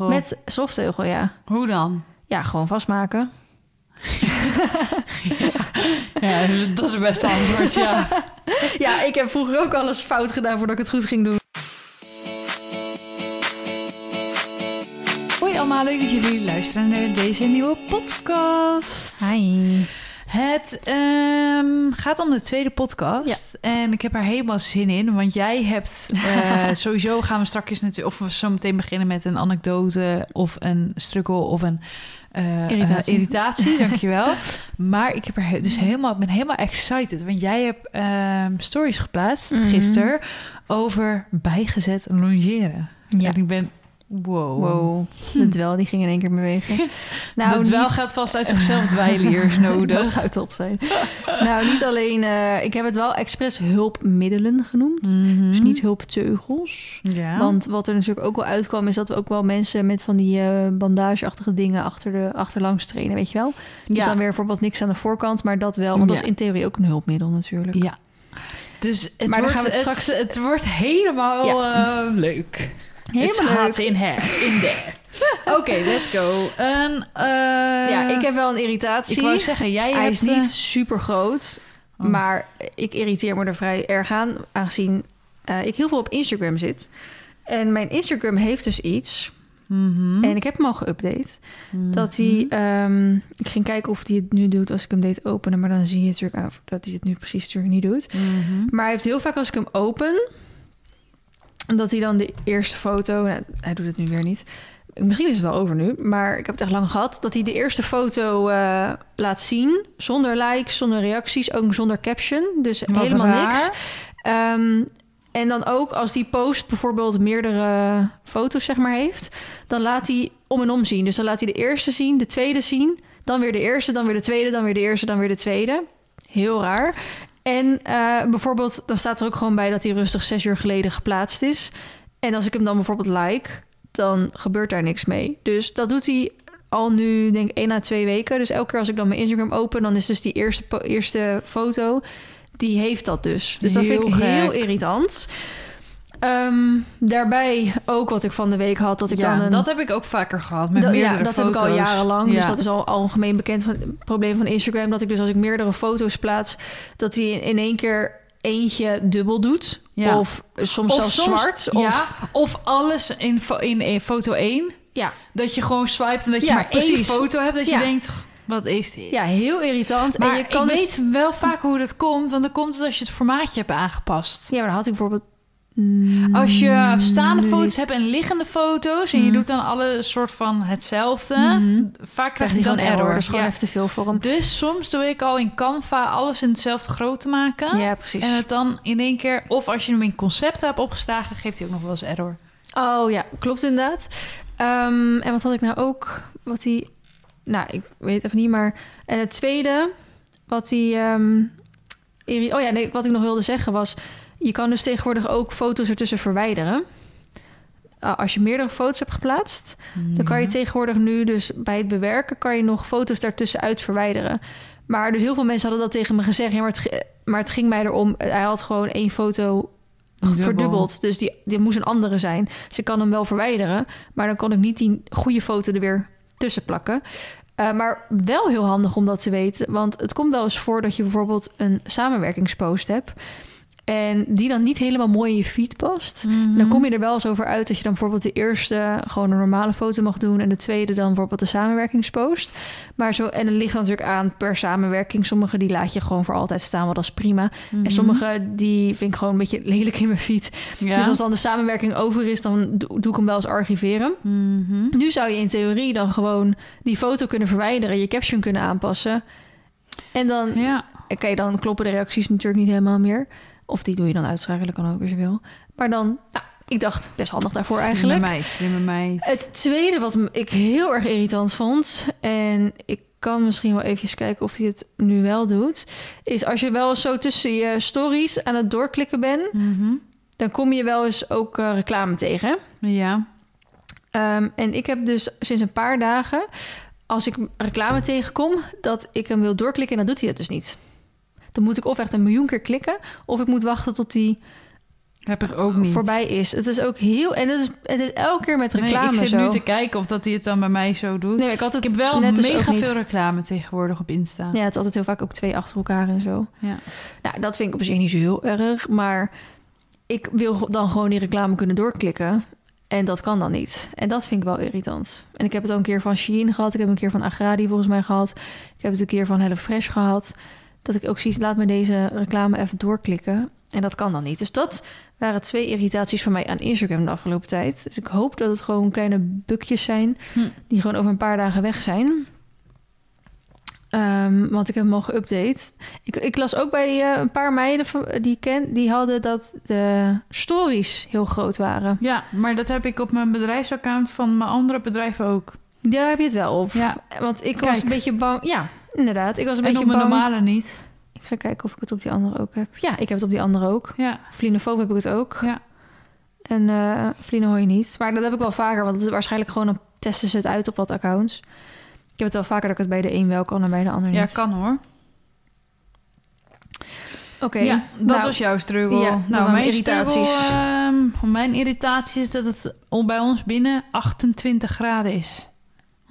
Gewoon, Met slofteugel, ja. Hoe dan? Ja, gewoon vastmaken. Ja, dat is het beste antwoord, ja. Ja, ik heb vroeger ook alles fout gedaan voordat ik het goed ging doen. Hoi allemaal, leuk dat jullie luisteren naar deze nieuwe podcast. Hi. Het ehm, gaat om de tweede podcast. En ik heb er helemaal zin in. Want jij hebt... eh, sowieso gaan we straks natuurlijk... Of we zo meteen beginnen met een anekdote... Of een struggle of een... eh, Irritatie. eh, irritatie, dankjewel. Maar ik heb er dus helemaal, ben helemaal excited. Want jij hebt ehm, stories geplaatst Mhm. gisteren... over bijgezet longeren. Ja. En ik ben... Wow. Wow, de dwel die ging in één keer bewegen. Nou, dat wel niet- gaat vast uit zichzelf dweilen hier nodig. Dat zou top zijn. nou, niet alleen... eh, ik heb het wel expres hulpmiddelen genoemd. Mhm. Dus niet hulpteugels. Ja. Want wat er natuurlijk ook wel uitkwam... is dat we ook wel mensen met van die eh, bandageachtige dingen... Achter de, achterlangs trainen, weet je wel? Dus ja. dan weer bijvoorbeeld niks aan de voorkant... maar dat wel, want dat is in theorie ook een hulpmiddel natuurlijk. Ja. Dus het, Maar wordt, het, straks- het wordt helemaal eh, leuk. Helemaal It's hot in here, in there. Oké, let's go. En, eh, Ja, ik heb wel een irritatie. Ik wou zeggen, jij Hij hebt... is niet eh, super groot, Oh. maar ik irriteer me er vrij erg aan, aangezien eh, ik heel veel op Instagram zit. En mijn Instagram heeft dus iets, mhm, en ik heb hem al geüpdate, mhm. dat hij... ehm, ik ging kijken of hij het nu doet als ik hem deed openen, maar dan zie je natuurlijk aan dat hij het nu precies natuurlijk niet doet. Mhm. Maar hij heeft heel vaak als ik hem open, dat hij dan de eerste foto... Nou, hij doet het nu weer niet. Misschien is het wel over nu, maar ik heb het echt lang gehad... dat hij de eerste foto eh, laat zien, zonder likes, zonder reacties... ook zonder caption, dus Wat helemaal raar. niks. Ehm, en dan ook als die post bijvoorbeeld meerdere foto's zeg maar heeft... dan laat hij om en om zien. Dus dan laat hij de eerste zien, de tweede zien... dan weer de eerste, dan weer de tweede, dan weer de eerste, dan weer de tweede. Heel raar. En eh, bijvoorbeeld, dan staat er ook gewoon bij dat hij rustig zes uur geleden geplaatst is. En als ik hem dan bijvoorbeeld like, dan gebeurt daar niks mee. Dus dat doet hij al nu, denk ik, één à twee weken. Dus elke keer als ik dan mijn Instagram open, dan is dus die eerste, eerste foto, die heeft dat dus. Dus dat vind ik Heel irritant. Ehm, daarbij ook wat ik van de week had, dat ik ja, dan een... dat heb ik ook vaker gehad met meerdere ja, dat heb ik al jarenlang. Dus dat is al algemeen bekend van het probleem van Instagram. Dat ik dus als ik meerdere foto's plaats, dat hij in één keer eentje dubbel doet. Ja. Of soms Of zelfs soms- zwart. Of, ja, of alles in, in, in foto 1. ja. Dat je gewoon swipet en dat je Ja, maar één foto hebt. Dat je denkt, wat is dit? ja, heel irritant. Maar en je kan ik dus- weet wel vaak hoe dat komt. Want dan komt het als je het formaatje hebt aangepast. Ja, maar dan had ik bijvoorbeeld... mm, Als je staande nu foto's hebt en liggende foto's... en je Mhm. doet dan alle soort van hetzelfde... Mhm. vaak krijg krijgt je hij dan error. error. Dat is gewoon Ja. even te veel voor hem. Dus soms doe ik al in Canva alles in hetzelfde groot te maken. Ja, precies. En het dan in één keer... of als je hem in concept hebt opgeslagen... geeft hij ook nog wel eens error. Oh ja, klopt inderdaad. Ehm, en wat had ik nou ook? Wat hij. Nou, ik weet even niet, maar. En het tweede, wat hij. ehm, oh ja, nee, wat ik nog wilde zeggen was. Je kan dus tegenwoordig ook foto's ertussen verwijderen. Uh, als je meerdere foto's hebt geplaatst, dan kan je tegenwoordig nu dus bij het bewerken kan je nog foto's daartussen uit verwijderen. Maar dus heel veel mensen hadden dat tegen me gezegd. Ja, maar, het, maar het ging mij erom. Hij had gewoon één foto Dubbel. verdubbeld. Dus die, die moest een andere zijn. Dus ik kan hem wel verwijderen. Maar dan kon ik niet die goede foto er weer tussen plakken. Eh, maar wel heel handig om dat te weten. Want het komt wel eens voor dat je bijvoorbeeld een samenwerkingspost hebt. En die dan niet helemaal mooi in je feed past. Mhm. Dan kom je er wel eens over uit dat je dan bijvoorbeeld de eerste gewoon een normale foto mag doen. En de tweede dan bijvoorbeeld de samenwerkingspost. Maar zo, en het ligt dan natuurlijk aan per samenwerking. Sommige die laat je gewoon voor altijd staan, wat dat is prima. Mhm. En sommige die vind ik gewoon een beetje lelijk in mijn feed. Ja. Dus als dan de samenwerking over is, dan do- doe ik hem wel eens archiveren. Mhm. Nu zou je in theorie dan gewoon die foto kunnen verwijderen, je caption kunnen aanpassen. En dan Ja. Oké, dan kloppen de reacties natuurlijk niet helemaal meer. Of die doe je dan uitschakelen, kan ook als je wil. Maar dan, nou, ik dacht, best handig daarvoor eigenlijk. Slimme meid, slimme meid. Het tweede wat ik heel erg irritant vond... en ik kan misschien wel even kijken of hij het nu wel doet... is als je wel eens zo tussen je stories aan het doorklikken bent... Mhm. dan kom je wel eens ook eh, reclame tegen. Ja. Ehm, en ik heb dus sinds een paar dagen... als ik reclame tegenkom, dat ik hem wil doorklikken... en dan doet hij het dus niet. Dan moet ik of echt een miljoen keer klikken... of ik moet wachten tot hij Heb ik ook niet. voorbij is. Het is ook heel... En het is, het is elke keer met Nee, reclame ik zit zo. nu te kijken of dat hij het dan bij mij zo doet. Nee, ik had het ik heb wel net dus mega veel reclame tegenwoordig op Insta. Ja, het is altijd heel vaak ook twee achter elkaar en zo. Ja. Nou, dat vind ik op zich niet zo heel erg. Maar ik wil dan gewoon die reclame kunnen doorklikken. En dat kan dan niet. En dat vind ik wel irritant. En ik heb het al een keer van Shein gehad. Ik heb een keer van Agradi volgens mij gehad. Ik heb het een keer van HelloFresh gehad. Dat ik ook zie, laat me deze reclame even doorklikken. En dat kan dan niet. Dus dat waren twee irritaties van mij aan Instagram de afgelopen tijd. Dus ik hoop dat het gewoon kleine bukjes zijn... Hm. die gewoon over een paar dagen weg zijn. Ehm, want ik heb hem al geüpdate. Ik, ik las ook bij eh, een paar meiden van- die ik ken... die hadden dat de stories heel groot waren. ja, maar dat heb ik op mijn bedrijfsaccount van mijn andere bedrijven ook. Daar heb je het wel op. Ja, Want ik was een beetje bang... Ja, inderdaad. Ik was een en op beetje mijn normale niet. Ik ga kijken of ik het op die andere ook heb. Ja, ik heb het op die andere ook. Ja, Vlinofoof heb ik het ook. ja. En eh Vlinohooi niet. Maar dat heb ik wel vaker. Want het is waarschijnlijk gewoon... dan testen ze het uit op wat accounts. Ik heb het wel vaker dat ik het bij de een wel kan en bij de ander ja niet. kan hoor. Oké. Ja, dat nou, was jouw struggle. ja, nou, mijn irritaties. irritaties. mijn irritatie is dat het bij ons binnen 28 graden is.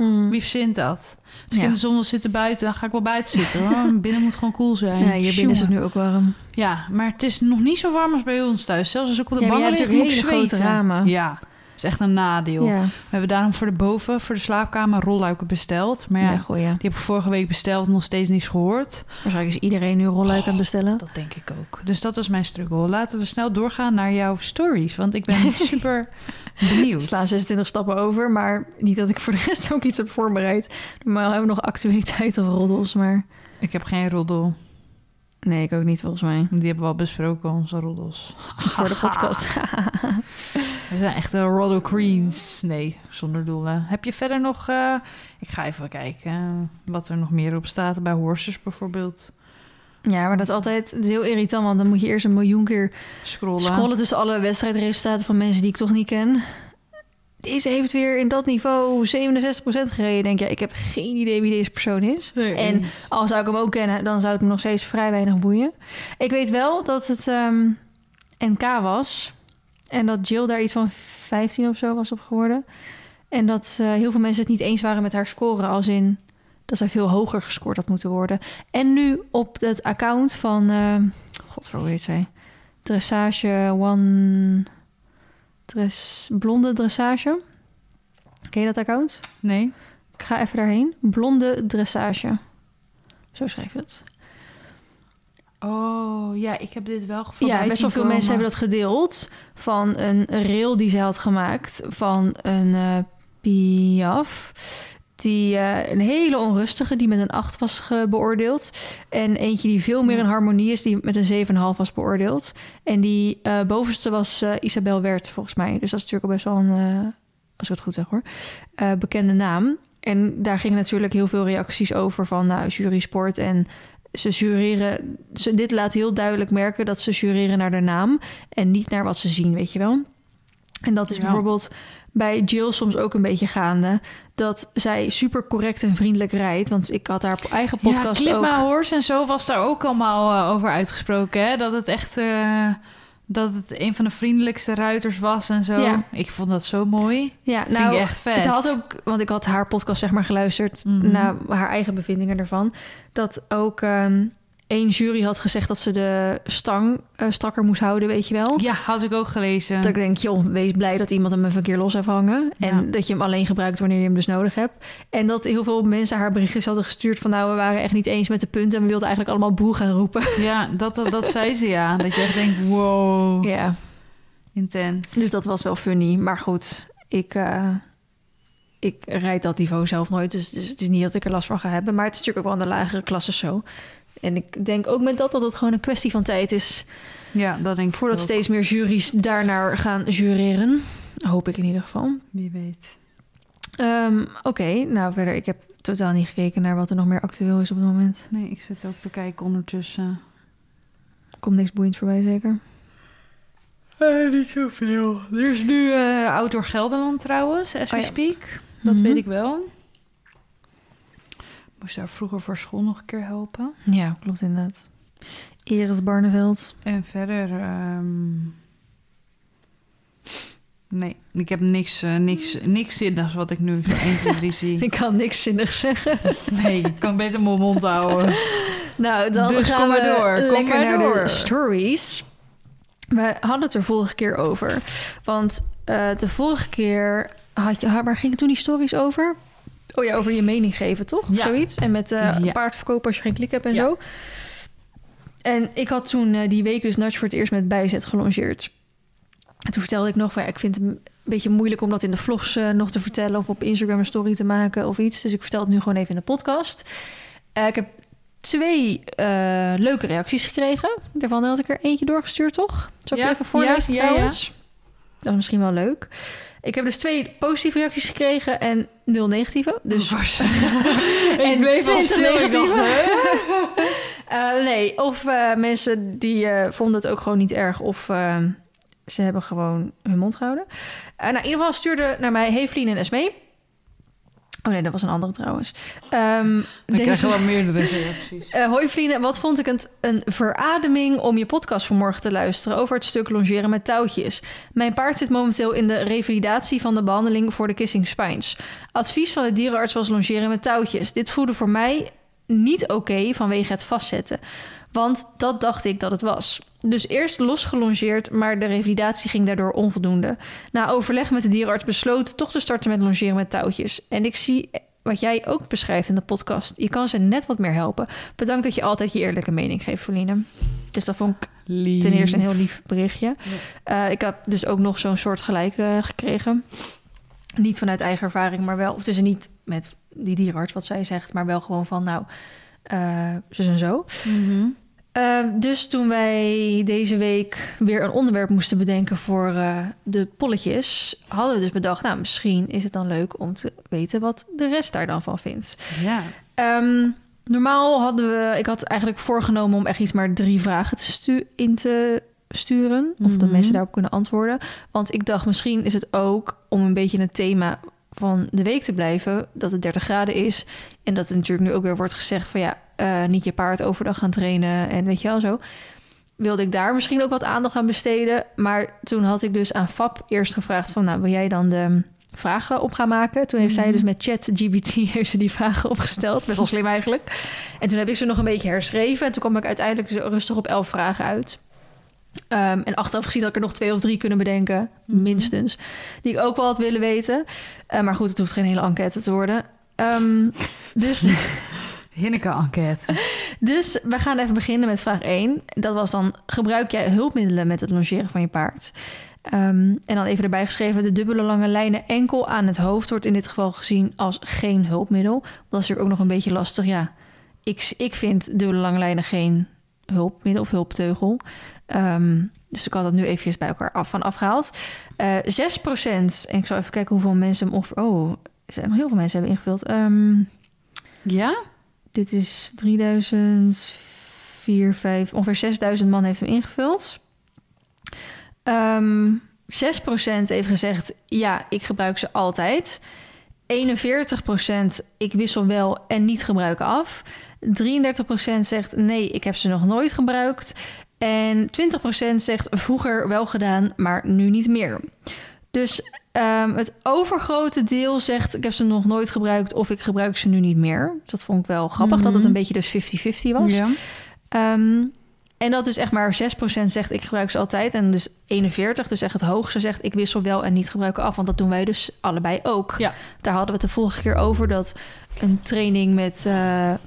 Hmm. Wie verzint dat? Als ik Ja. in de zon wil zitten buiten, dan ga ik wel buiten zitten. Hoor. Binnen moet gewoon koel zijn. Ja, hier binnen is het nu ook warm. Ja, maar het is nog niet zo warm als bij ons thuis. Zelfs als ik op de Ja, bank lig, moet ik grote ramen. Ja, is echt een nadeel. Ja, We hebben daarom voor de boven, voor de slaapkamer, rolluiken besteld. Maar ja, ja, goeie. die heb ik vorige week besteld, nog steeds niks gehoord. Waarschijnlijk is iedereen nu rolluik aan het bestellen. Dat denk ik ook. Dus dat was mijn struggle. Laten we snel doorgaan naar jouw stories, want ik ben super benieuwd. We slaan 26 stappen over, maar niet dat ik voor de rest ook iets heb voorbereid. Normaal hebben we nog actualiteit of roddels, maar Ik heb geen roddel. Nee, ik ook niet volgens mij. Die hebben we al besproken, onze roddels. Voor de podcast. We zijn echt roddle queens. Nee, zonder doelen. Heb je verder nog... eh, ik ga even kijken eh, wat er nog meer op staat. Bij horses bijvoorbeeld. ja, maar dat is altijd is heel irritant, want dan moet je eerst een miljoen keer Scrollen. scrollen tussen alle wedstrijdresultaten van mensen die ik toch niet ken. Deze heeft weer in dat niveau 67% gereden. Denk ja, ik heb geen idee wie deze persoon is. Nee, En. Al zou ik hem ook kennen, dan zou het me nog steeds vrij weinig boeien. Ik weet wel dat het ehm, NK was. En dat Jill daar iets van 15 of zo was op geworden. En dat eh, heel veel mensen het niet eens waren met haar score. Als in dat zij veel hoger gescoord had moeten worden. En nu op het account van... eh God, hoe heet zij? Dressage One... Dress, blonde Dressage. Ken je dat account? Nee? Ik ga even daarheen. Blonde dressage. Zo schrijf je het. Oh, ja, ik heb dit wel voorbij Ja, best wel veel komen. mensen hebben dat gedeeld. Van een rail die ze had gemaakt. Van een eh Piaf. Die eh, een hele onrustige, die met een 8 was beoordeeld. En eentje die veel meer in harmonie is, die met een 7,5 was beoordeeld. En die eh, bovenste was eh, Isabel Wert, volgens mij. Dus dat is natuurlijk al best wel een, als ik het goed zeg hoor, bekende naam. En daar gingen natuurlijk heel veel reacties over van nou, jury sport en ze jureren. Ze, dit laat heel duidelijk merken dat ze jureren naar de naam en niet naar wat ze zien, weet je wel. En dat is Ja. bijvoorbeeld bij Jill soms ook een beetje gaande. Dat zij super correct en vriendelijk rijdt. Want ik had haar eigen podcast ja, ook. Horse en zo was daar ook allemaal eh, over uitgesproken. Hè? Dat het echt... eh, dat het een van de vriendelijkste ruiters was en zo. Ja. Ik vond dat zo mooi. Ja, Vind nou, ik echt vet. Ze had ook, want ik had haar podcast zeg maar geluisterd Mhm. naar haar eigen bevindingen ervan. Dat ook ehm één jury had gezegd dat ze de stang eh, strakker moest houden, weet je wel. Ja, had ik ook gelezen. Dat ik denk, joh, wees blij dat iemand hem even een keer los heeft hangen. En Ja. dat je hem alleen gebruikt wanneer je hem dus nodig hebt. En dat heel veel mensen haar berichtjes hadden gestuurd van... nou, we waren echt niet eens met de punten... en we wilden eigenlijk allemaal boe gaan roepen. Ja, dat, dat, dat zei ze ja. Dat je echt denkt, wow, ja, intens. dus dat was wel funny. Maar goed, ik, eh, ik rijd dat niveau zelf nooit. Dus, dus het is niet dat ik er last van ga hebben. Maar het is natuurlijk ook wel aan de lagere klassen zo. En ik denk ook met dat dat het gewoon een kwestie van tijd is... Ja, dat denk ik voordat ook. steeds meer juries daarnaar gaan jureren. Hoop ik in ieder geval. Wie weet. Ehm, Oké, nou verder, ik heb totaal niet gekeken naar wat er nog meer actueel is op het moment. Nee, ik zit ook te kijken ondertussen. Komt niks boeiends voorbij, zeker? Eh, niet zoveel. Er is nu eh Outdoor Gelderland trouwens, as we Oh ja. speak. Dat Mhm. weet ik wel. Moest daar vroeger voor school nog een keer helpen. Ja, klopt inderdaad. Iris Barneveld. En verder, ehm, Nee, ik heb niks, eh, niks, niks zinnigs wat ik nu zo 1, 2, 3 zie. Ik kan niks zinnigs zeggen. Nee, ik kan beter mijn mond houden. Nou, dan Dus gaan we door, kom lekker maar naar door. de stories. We hadden het er vorige keer over. Want eh, de vorige keer had je... Waar gingen toen die stories over? Oh ja, over je mening geven, toch? Of Ja. zoiets. En met eh Ja. paard verkopen als je geen klik hebt en Ja. zo. En ik had toen eh, die week dus Nudge voor het eerst met bijzet gelongeerd. En toen vertelde ik nog van... Ja, ik vind het een beetje moeilijk om dat in de vlogs eh, nog te vertellen... of op Instagram een story te maken of iets. Dus ik vertel het nu gewoon even in de podcast. Ik heb twee leuke reacties gekregen. Daarvan had ik er eentje doorgestuurd, toch? Zal ik even voorlezen ja, ja, ja. trouwens? Dat is misschien wel leuk. Ik heb dus twee positieve reacties gekregen en nul negatieve. Dus ik bleef al 20 stil. Ik dacht, negatieve. Eh, nee, of eh, mensen die eh, vonden het ook gewoon niet erg... of ze hebben gewoon hun mond gehouden. Eh, nou, in ieder geval stuurde naar mij Hevelien en Esmee. Oh nee, dat was een andere trouwens. Ehm, Dan krijg je wel meerdere reacties. Eh, hoi vrienden, wat vond ik het een verademing om je podcast vanmorgen te luisteren over het stuk longeren met touwtjes. Mijn paard zit momenteel in de revalidatie van de behandeling voor de kissing spines. Advies van de dierenarts was longeren met touwtjes. Dit voelde voor mij niet oké vanwege het vastzetten. Want dat dacht ik dat het was. Dus eerst losgelongeerd, maar de revalidatie ging daardoor onvoldoende. Na overleg met de dierenarts besloten toch te starten met longeren met touwtjes. En ik zie wat jij ook beschrijft in de podcast. Je kan ze net wat meer helpen. Bedankt dat je altijd je eerlijke mening geeft, Verline. Dus dat vond ik Lief. ten eerste een heel lief berichtje. Eh, ik heb dus ook nog zo'n soort gelijk eh, gekregen. Niet vanuit eigen ervaring, maar wel... Of dus niet met die dierenarts wat zij zegt... maar wel gewoon van, nou, eh zus en zo. Mhm. Eh, dus toen wij deze week weer een onderwerp moesten bedenken voor eh, de polletjes, hadden we dus bedacht, nou, misschien is het dan leuk om te weten wat de rest daar dan van vindt. Ja. Ehm, normaal hadden we, ik had eigenlijk voorgenomen om echt iets maar drie vragen te stu- in te sturen, of dat Mhm. mensen daarop kunnen antwoorden. Want ik dacht, misschien is het ook om een beetje het thema van de week te blijven, dat het 30 graden is en dat er natuurlijk nu ook weer wordt gezegd van ja, eh, niet je paard overdag gaan trainen en weet je wel zo. Wilde ik daar misschien ook wat aandacht aan besteden. Maar toen had ik dus aan Fab eerst gevraagd van... nou, wil jij dan de vragen op gaan maken? Toen heeft zij Mhm. dus met ChatGPT heeft ze die vragen opgesteld. Best wel slim eigenlijk. En toen heb ik ze nog een beetje herschreven. En toen kwam ik uiteindelijk zo rustig op elf vragen uit. Ehm, en achteraf gezien had ik er nog twee of drie kunnen bedenken, Mhm. minstens. Die ik ook wel had willen weten. Eh, maar goed, het hoeft geen hele enquête te worden. Ehm, dus... Hinneke-enquête. Dus we gaan even beginnen met vraag 1. Dat was dan, gebruik jij hulpmiddelen met het longeren van je paard? Ehm, en dan even erbij geschreven, de dubbele lange lijnen enkel aan het hoofd wordt in dit geval gezien als geen hulpmiddel. Dat is natuurlijk ook nog een beetje lastig. Ja, ik, ik vind dubbele lange lijnen geen hulpmiddel of hulpteugel. Ehm, dus ik had dat nu eventjes bij elkaar af, van afgehaald. Eh 6%, en ik zal even kijken hoeveel mensen hem of Oh, er zijn nog heel veel mensen hebben ingevuld. Ehm Ja? dit is 3000, 4, 5, ongeveer 6000 man heeft hem ingevuld. Ehm 6% heeft gezegd, ja, ik gebruik ze altijd. 41% ik wissel wel en niet gebruiken af. 33% zegt, nee, ik heb ze nog nooit gebruikt. En 20% zegt, vroeger wel gedaan, maar nu niet meer. Dus ehm, het overgrote deel zegt, ik heb ze nog nooit gebruikt of ik gebruik ze nu niet meer. Dat vond ik wel grappig, dat het Mhm. een beetje dus 50-50 was. Ja. Ehm, en dat dus echt maar 6% zegt ik gebruik ze altijd. En dus 41, dus echt het hoogste zegt ik wissel wel en niet gebruiken af. Want dat doen wij dus allebei ook. Ja. Daar hadden we het de vorige keer over dat een training met eh,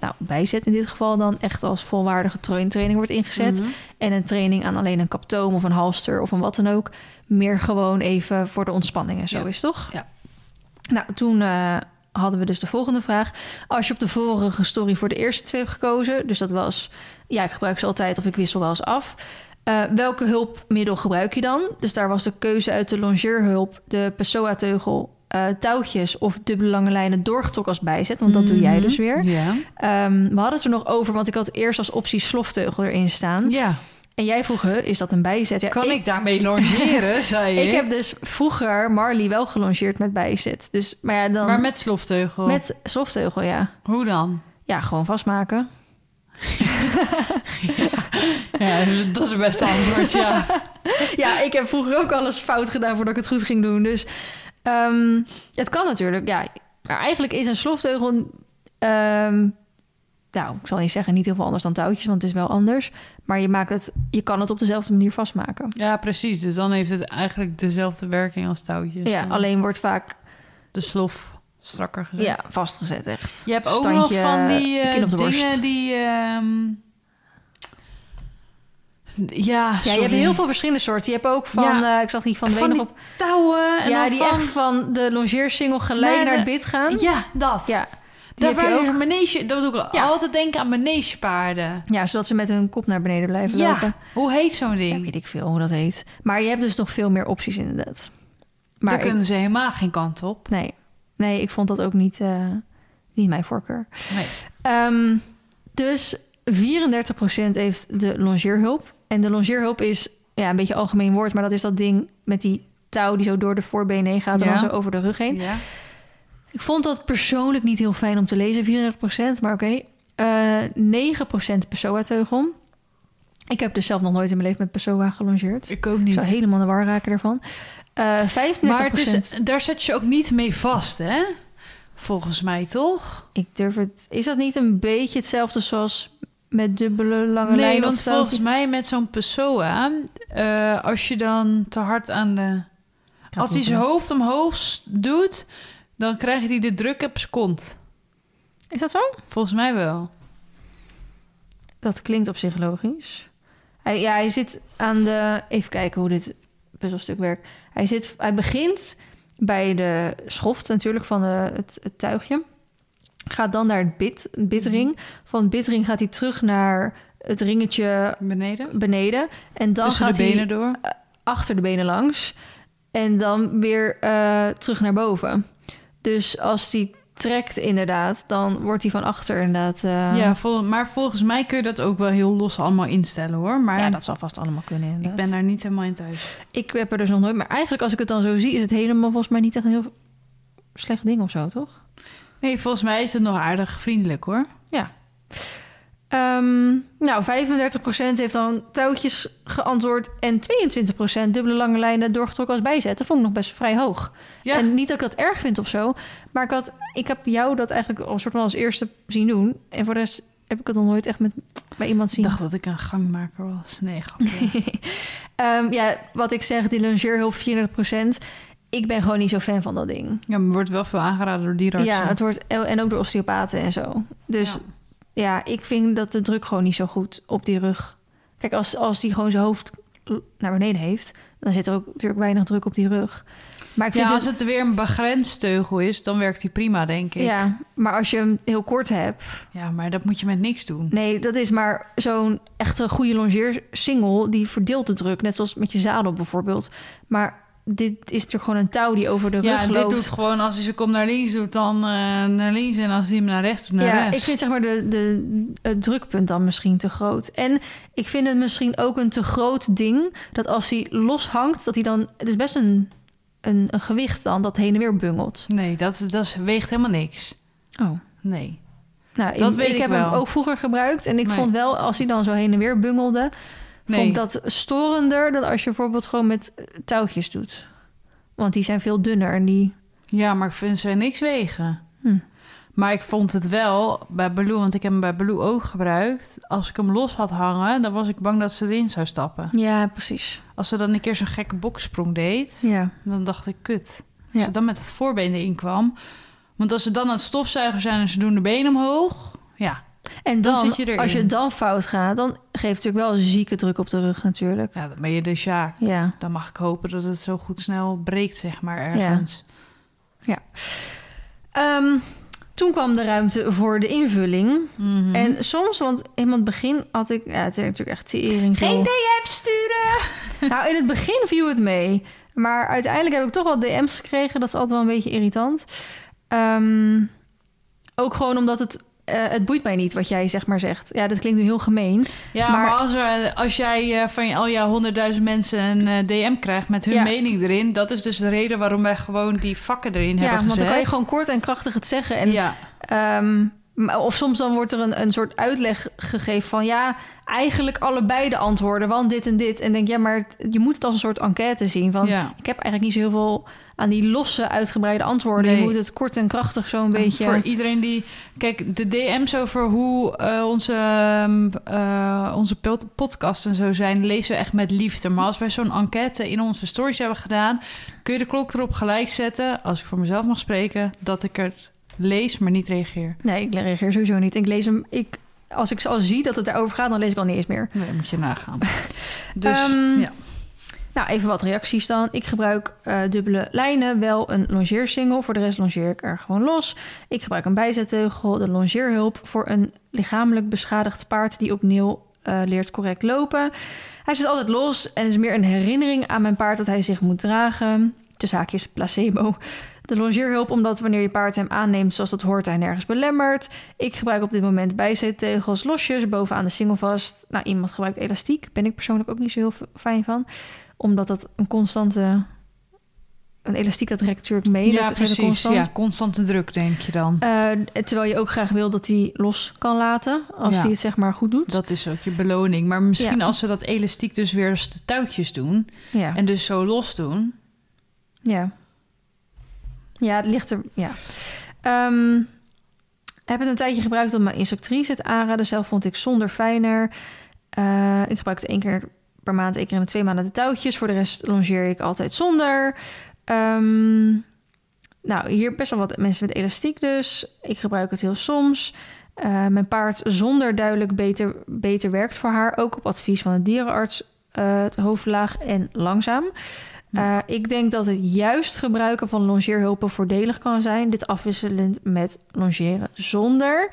nou, bijzet in dit geval dan echt als volwaardige tra- training wordt ingezet. Mhm. En een training aan alleen een kaptoom of een halster of een wat dan ook. Meer gewoon even voor de ontspanning en zo Ja. is toch? Ja. Nou, toen eh, hadden we dus de volgende vraag. Als je op de vorige story voor de eerste twee hebt gekozen, dus dat was, ja, ik gebruik ze altijd of ik wissel wel eens af. Eh, welke hulpmiddel gebruik je dan? Dus daar was de keuze uit de longeerhulp, de Pessoa-teugel, eh, touwtjes of dubbele lange lijnen doorgetrokken als bijzet. Want dat doe jij Mhm. dus weer. Ja. Ehm, we hadden het er nog over, want ik had eerst als optie slofteugel erin staan. ja. En jij vroeg, is dat een bijzet? Ja, Kan ik, daarmee longeren, zei je? ik heb dus vroeger Marley wel gelongeerd met bijzet. Dus, maar ja, dan Maar met slofteugel? met slofteugel, ja. Hoe dan? Ja, gewoon vastmaken. Ja, dat is het beste antwoord, ja. ja, ik heb vroeger ook alles fout gedaan voordat ik het goed ging doen. Dus ehm, het kan natuurlijk. Ja, maar eigenlijk is een slofteugel... ehm, nou, ik zal niet zeggen niet heel veel anders dan touwtjes, want het is wel anders. Maar je, maakt het, je kan het op dezelfde manier vastmaken. Ja, precies. Dus dan heeft het eigenlijk dezelfde werking als touwtjes. ja, alleen wordt vaak De slof strakker gezet. ja, vastgezet echt. Je hebt ook Standje, nog van die de dingen die... ehm, ja, Ja, je sorry. hebt heel veel verschillende soorten. Je hebt ook van, Ja. eh, ik zag die van de van op. touwen. En Ja, dan die van... echt van de longeersingel gelijk Naar naar, de- het bid gaan. Ja, dat. Ja, die Daar je ook. manege... Dat doe ik Ja. altijd denken aan manegepaarden. Ja, zodat ze met hun kop naar beneden blijven Ja, lopen. hoe heet zo'n Ja, ding? weet ik veel hoe dat heet. Maar je hebt dus nog veel meer opties inderdaad. Maar Daar ik- kunnen ze helemaal geen kant op. nee. nee, ik vond dat ook niet, eh, niet mijn voorkeur. Nee. Ehm, dus 34% heeft de longeerhulp. En de longeerhulp is ja, een beetje een algemeen woord... maar dat is dat ding met die touw die zo door de voorbenen heen gaat... en dan zo over de rug heen. Ja. Ik vond dat persoonlijk niet heel fijn om te lezen, 34%. Maar oké. Eh 9% Pessoa-teugel. Ik heb dus zelf nog nooit in mijn leven met Pessoa gelongeerd. Ik Ik ook niet. zou helemaal de war raken daarvan. Eh 35%. Maar het is, daar zet je ook niet mee vast, hè? Volgens mij, toch? Ik durf het... Is dat niet een beetje hetzelfde zoals met dubbele lange Nee, lijnen? want of touwtjes? volgens mij met zo'n Pessoa... eh, als je dan te hard aan de... Als hij zijn hoofd omhoog doet... dan krijgt hij de druk op zijn kont. Is dat zo? Volgens mij wel. Dat klinkt op zich logisch. Hij, ja, hij zit aan de... Even kijken hoe dit puzzelstuk werkt. Hij, zit, hij begint bij de schoft natuurlijk van de, het, het tuigje. Gaat dan naar het bit, het bitring. Van het bitring gaat hij terug naar het ringetje Beneden? beneden. En dan Tussen gaat de benen hij door? achter de benen langs. En dan weer eh, terug naar boven. Dus als hij trekt inderdaad, dan wordt hij van achter inderdaad... eh, ja, vol, maar volgens mij kun je dat ook wel heel los allemaal instellen, hoor. Maar ja, dat zal vast allemaal kunnen inderdaad. ik ben daar niet helemaal in thuis. Ik heb er dus nog nooit... Maar eigenlijk als ik het dan zo zie... is het helemaal volgens mij niet echt een heel slecht ding of zo, toch? Nee, volgens mij is het nog aardig vriendelijk, hoor. Ja. Ehm, nou, 35% heeft dan touwtjes geantwoord... en 22% dubbele lange lijnen doorgetrokken als bijzet. Dat vond ik nog best vrij hoog. Ja. En niet dat ik dat erg vind of zo... maar ik, had, ik heb jou dat eigenlijk al soort van als eerste zien doen... en voor de rest heb ik het nog nooit echt met, bij iemand Ik zien. dacht dat ik een gangmaker was. Nee. Ehm, ja, wat ik zeg, die longeerhulp 34%. Ik ben gewoon niet zo fan van dat ding. ja, maar wordt wel veel aangeraden door dierenartsen. Ja, het wordt en ook door osteopaten en zo. Dus Ja. Ja. ik vind dat de druk gewoon niet zo goed op die rug. Kijk, als, als die gewoon zijn hoofd naar beneden heeft, dan zit er ook natuurlijk weinig druk op die rug. Maar ik vind Ja, als het weer een begrensd teugel is, dan werkt die prima, denk ik. ja, maar als je hem heel kort hebt, Ja, maar dat moet je met niks doen. nee, dat is maar zo'n echte goede longeer single die verdeelt de druk, net zoals met je zadel bijvoorbeeld. Maar dit is natuurlijk gewoon een touw die over de Ja, rug dit loopt. doet gewoon als hij ze komt naar links doet, dan eh, naar links. En als hij hem naar rechts doet, naar ja, rechts. ik vind zeg maar de, de, het drukpunt dan misschien te groot. En ik vind het misschien ook een te groot ding... dat als hij loshangt, dat hij dan... Het is best een, een, een gewicht dan dat heen en weer bungelt. Nee, dat, dat weegt helemaal niks. Oh. Nee. Nou, Dat ik, weet ik ik heb hem ook vroeger gebruikt. En ik Nee. vond wel, als hij dan zo heen en weer bungelde... Nee. vond ik dat storender dan als je bijvoorbeeld gewoon met eh, touwtjes doet. Want die zijn veel dunner en die... Ja, maar ik vind ze niks wegen. Hm. Maar ik vond het wel bij Baloo, want ik heb hem bij Baloo ook gebruikt. Als ik hem los had hangen, dan was ik bang dat ze erin zou stappen. Ja, precies. Als ze dan een keer zo'n gekke boksprong deed, Ja. dan dacht ik, kut. Als Ja. ze dan met het voorbeen erin kwam. Want als ze dan aan het stofzuigen zijn en ze doen de benen omhoog, ja, En Dan dan, zit je erin. als je dan fout gaat... dan geeft het natuurlijk wel een zieke druk op de rug natuurlijk. ja dan ben je dus ja. Ja. Dan mag ik hopen dat het zo goed snel breekt, zeg maar, ergens. Ehm, toen kwam de ruimte voor de invulling. Mhm. En soms, want in het begin had ik... Ja, het is natuurlijk echt tering. veel. DM sturen! Nou, in het begin viel het mee. Maar uiteindelijk heb ik toch wel DM's gekregen. Dat is altijd wel een beetje irritant. Ehm, ook gewoon omdat het... eh, het boeit mij niet wat jij zeg maar zegt. Ja, dat klinkt nu heel gemeen. Ja, maar, Maar- als, er, als jij eh, van al jouw honderdduizend mensen een eh, DM krijgt met hun Ja. mening erin, dat is dus de reden waarom wij gewoon die vakken erin Ja, hebben want gezet. dan kan je gewoon kort en krachtig het zeggen. En ja, Ehm, Of soms dan wordt er een, een soort uitleg gegeven van ja, eigenlijk allebei de antwoorden, want dit en dit. En denk ja, maar het- je moet het als een soort enquête zien. Van Ja. ik heb eigenlijk niet zo heel veel aan die losse uitgebreide antwoorden. Nee. Je moet het kort en krachtig zo'n beetje. Voor iedereen die... Kijk, de DM's over hoe eh, onze, eh, onze pod- podcast en zo zijn... lezen we echt met liefde. Maar als wij zo'n enquête in onze stories hebben gedaan... kun je de klok erop gelijk zetten... als ik voor mezelf mag spreken... dat ik het lees, maar niet reageer. Nee, ik reageer sowieso niet. Ik lees hem. Ik, als ik al zie dat het daarover gaat, dan lees ik al niet eens meer. Nee, moet je nagaan. Dus, Ehm, ja. Nou, even wat reacties dan. Ik gebruik eh, dubbele lijnen, wel een longeersingle. Voor de rest longeer ik er gewoon los. Ik gebruik een bijzetteugel, de longeerhulp... voor een lichamelijk beschadigd paard... die opnieuw eh, leert correct lopen. Hij zit altijd los en is meer een herinnering aan mijn paard... dat hij zich moet dragen. De haakjes placebo. De longeerhulp omdat wanneer je paard hem aanneemt zoals dat hoort... hij nergens belemmert. Ik gebruik op dit moment bijzetteugels losjes... bovenaan de single vast. Nou, iemand gebruikt elastiek. Ben ik persoonlijk ook niet zo heel fijn van omdat dat een constante... Een elastiek dat trekt natuurlijk mee. ja, dat precies. constant. Ja, constante druk, denk je dan. Eh, terwijl je ook graag wil dat hij los kan laten. Als Ja. hij het zeg maar goed doet. Dat is ook je beloning. Maar misschien Ja. als ze dat elastiek dus weer als de touwtjes doen... ja. en dus zo los doen... ja. Ja, het ligt er... Ja. Ehm, heb het een tijdje gebruikt om mijn instructrice het aanraden. Zelf vond ik zonder fijner. Eh, ik gebruik het één keer per maand, één keer in de twee maanden de touwtjes. Voor de rest longeer ik altijd zonder. Ehm, nou, hier best wel wat mensen met elastiek dus. Ik gebruik het heel soms. Eh, mijn paard zonder duidelijk beter, beter werkt voor haar. Ook op advies van de dierenarts. eh, het hoofdlaag en langzaam. Eh, ik denk dat het juist gebruiken van longeerhulpen voordelig kan zijn. Dit afwisselend met longeren zonder.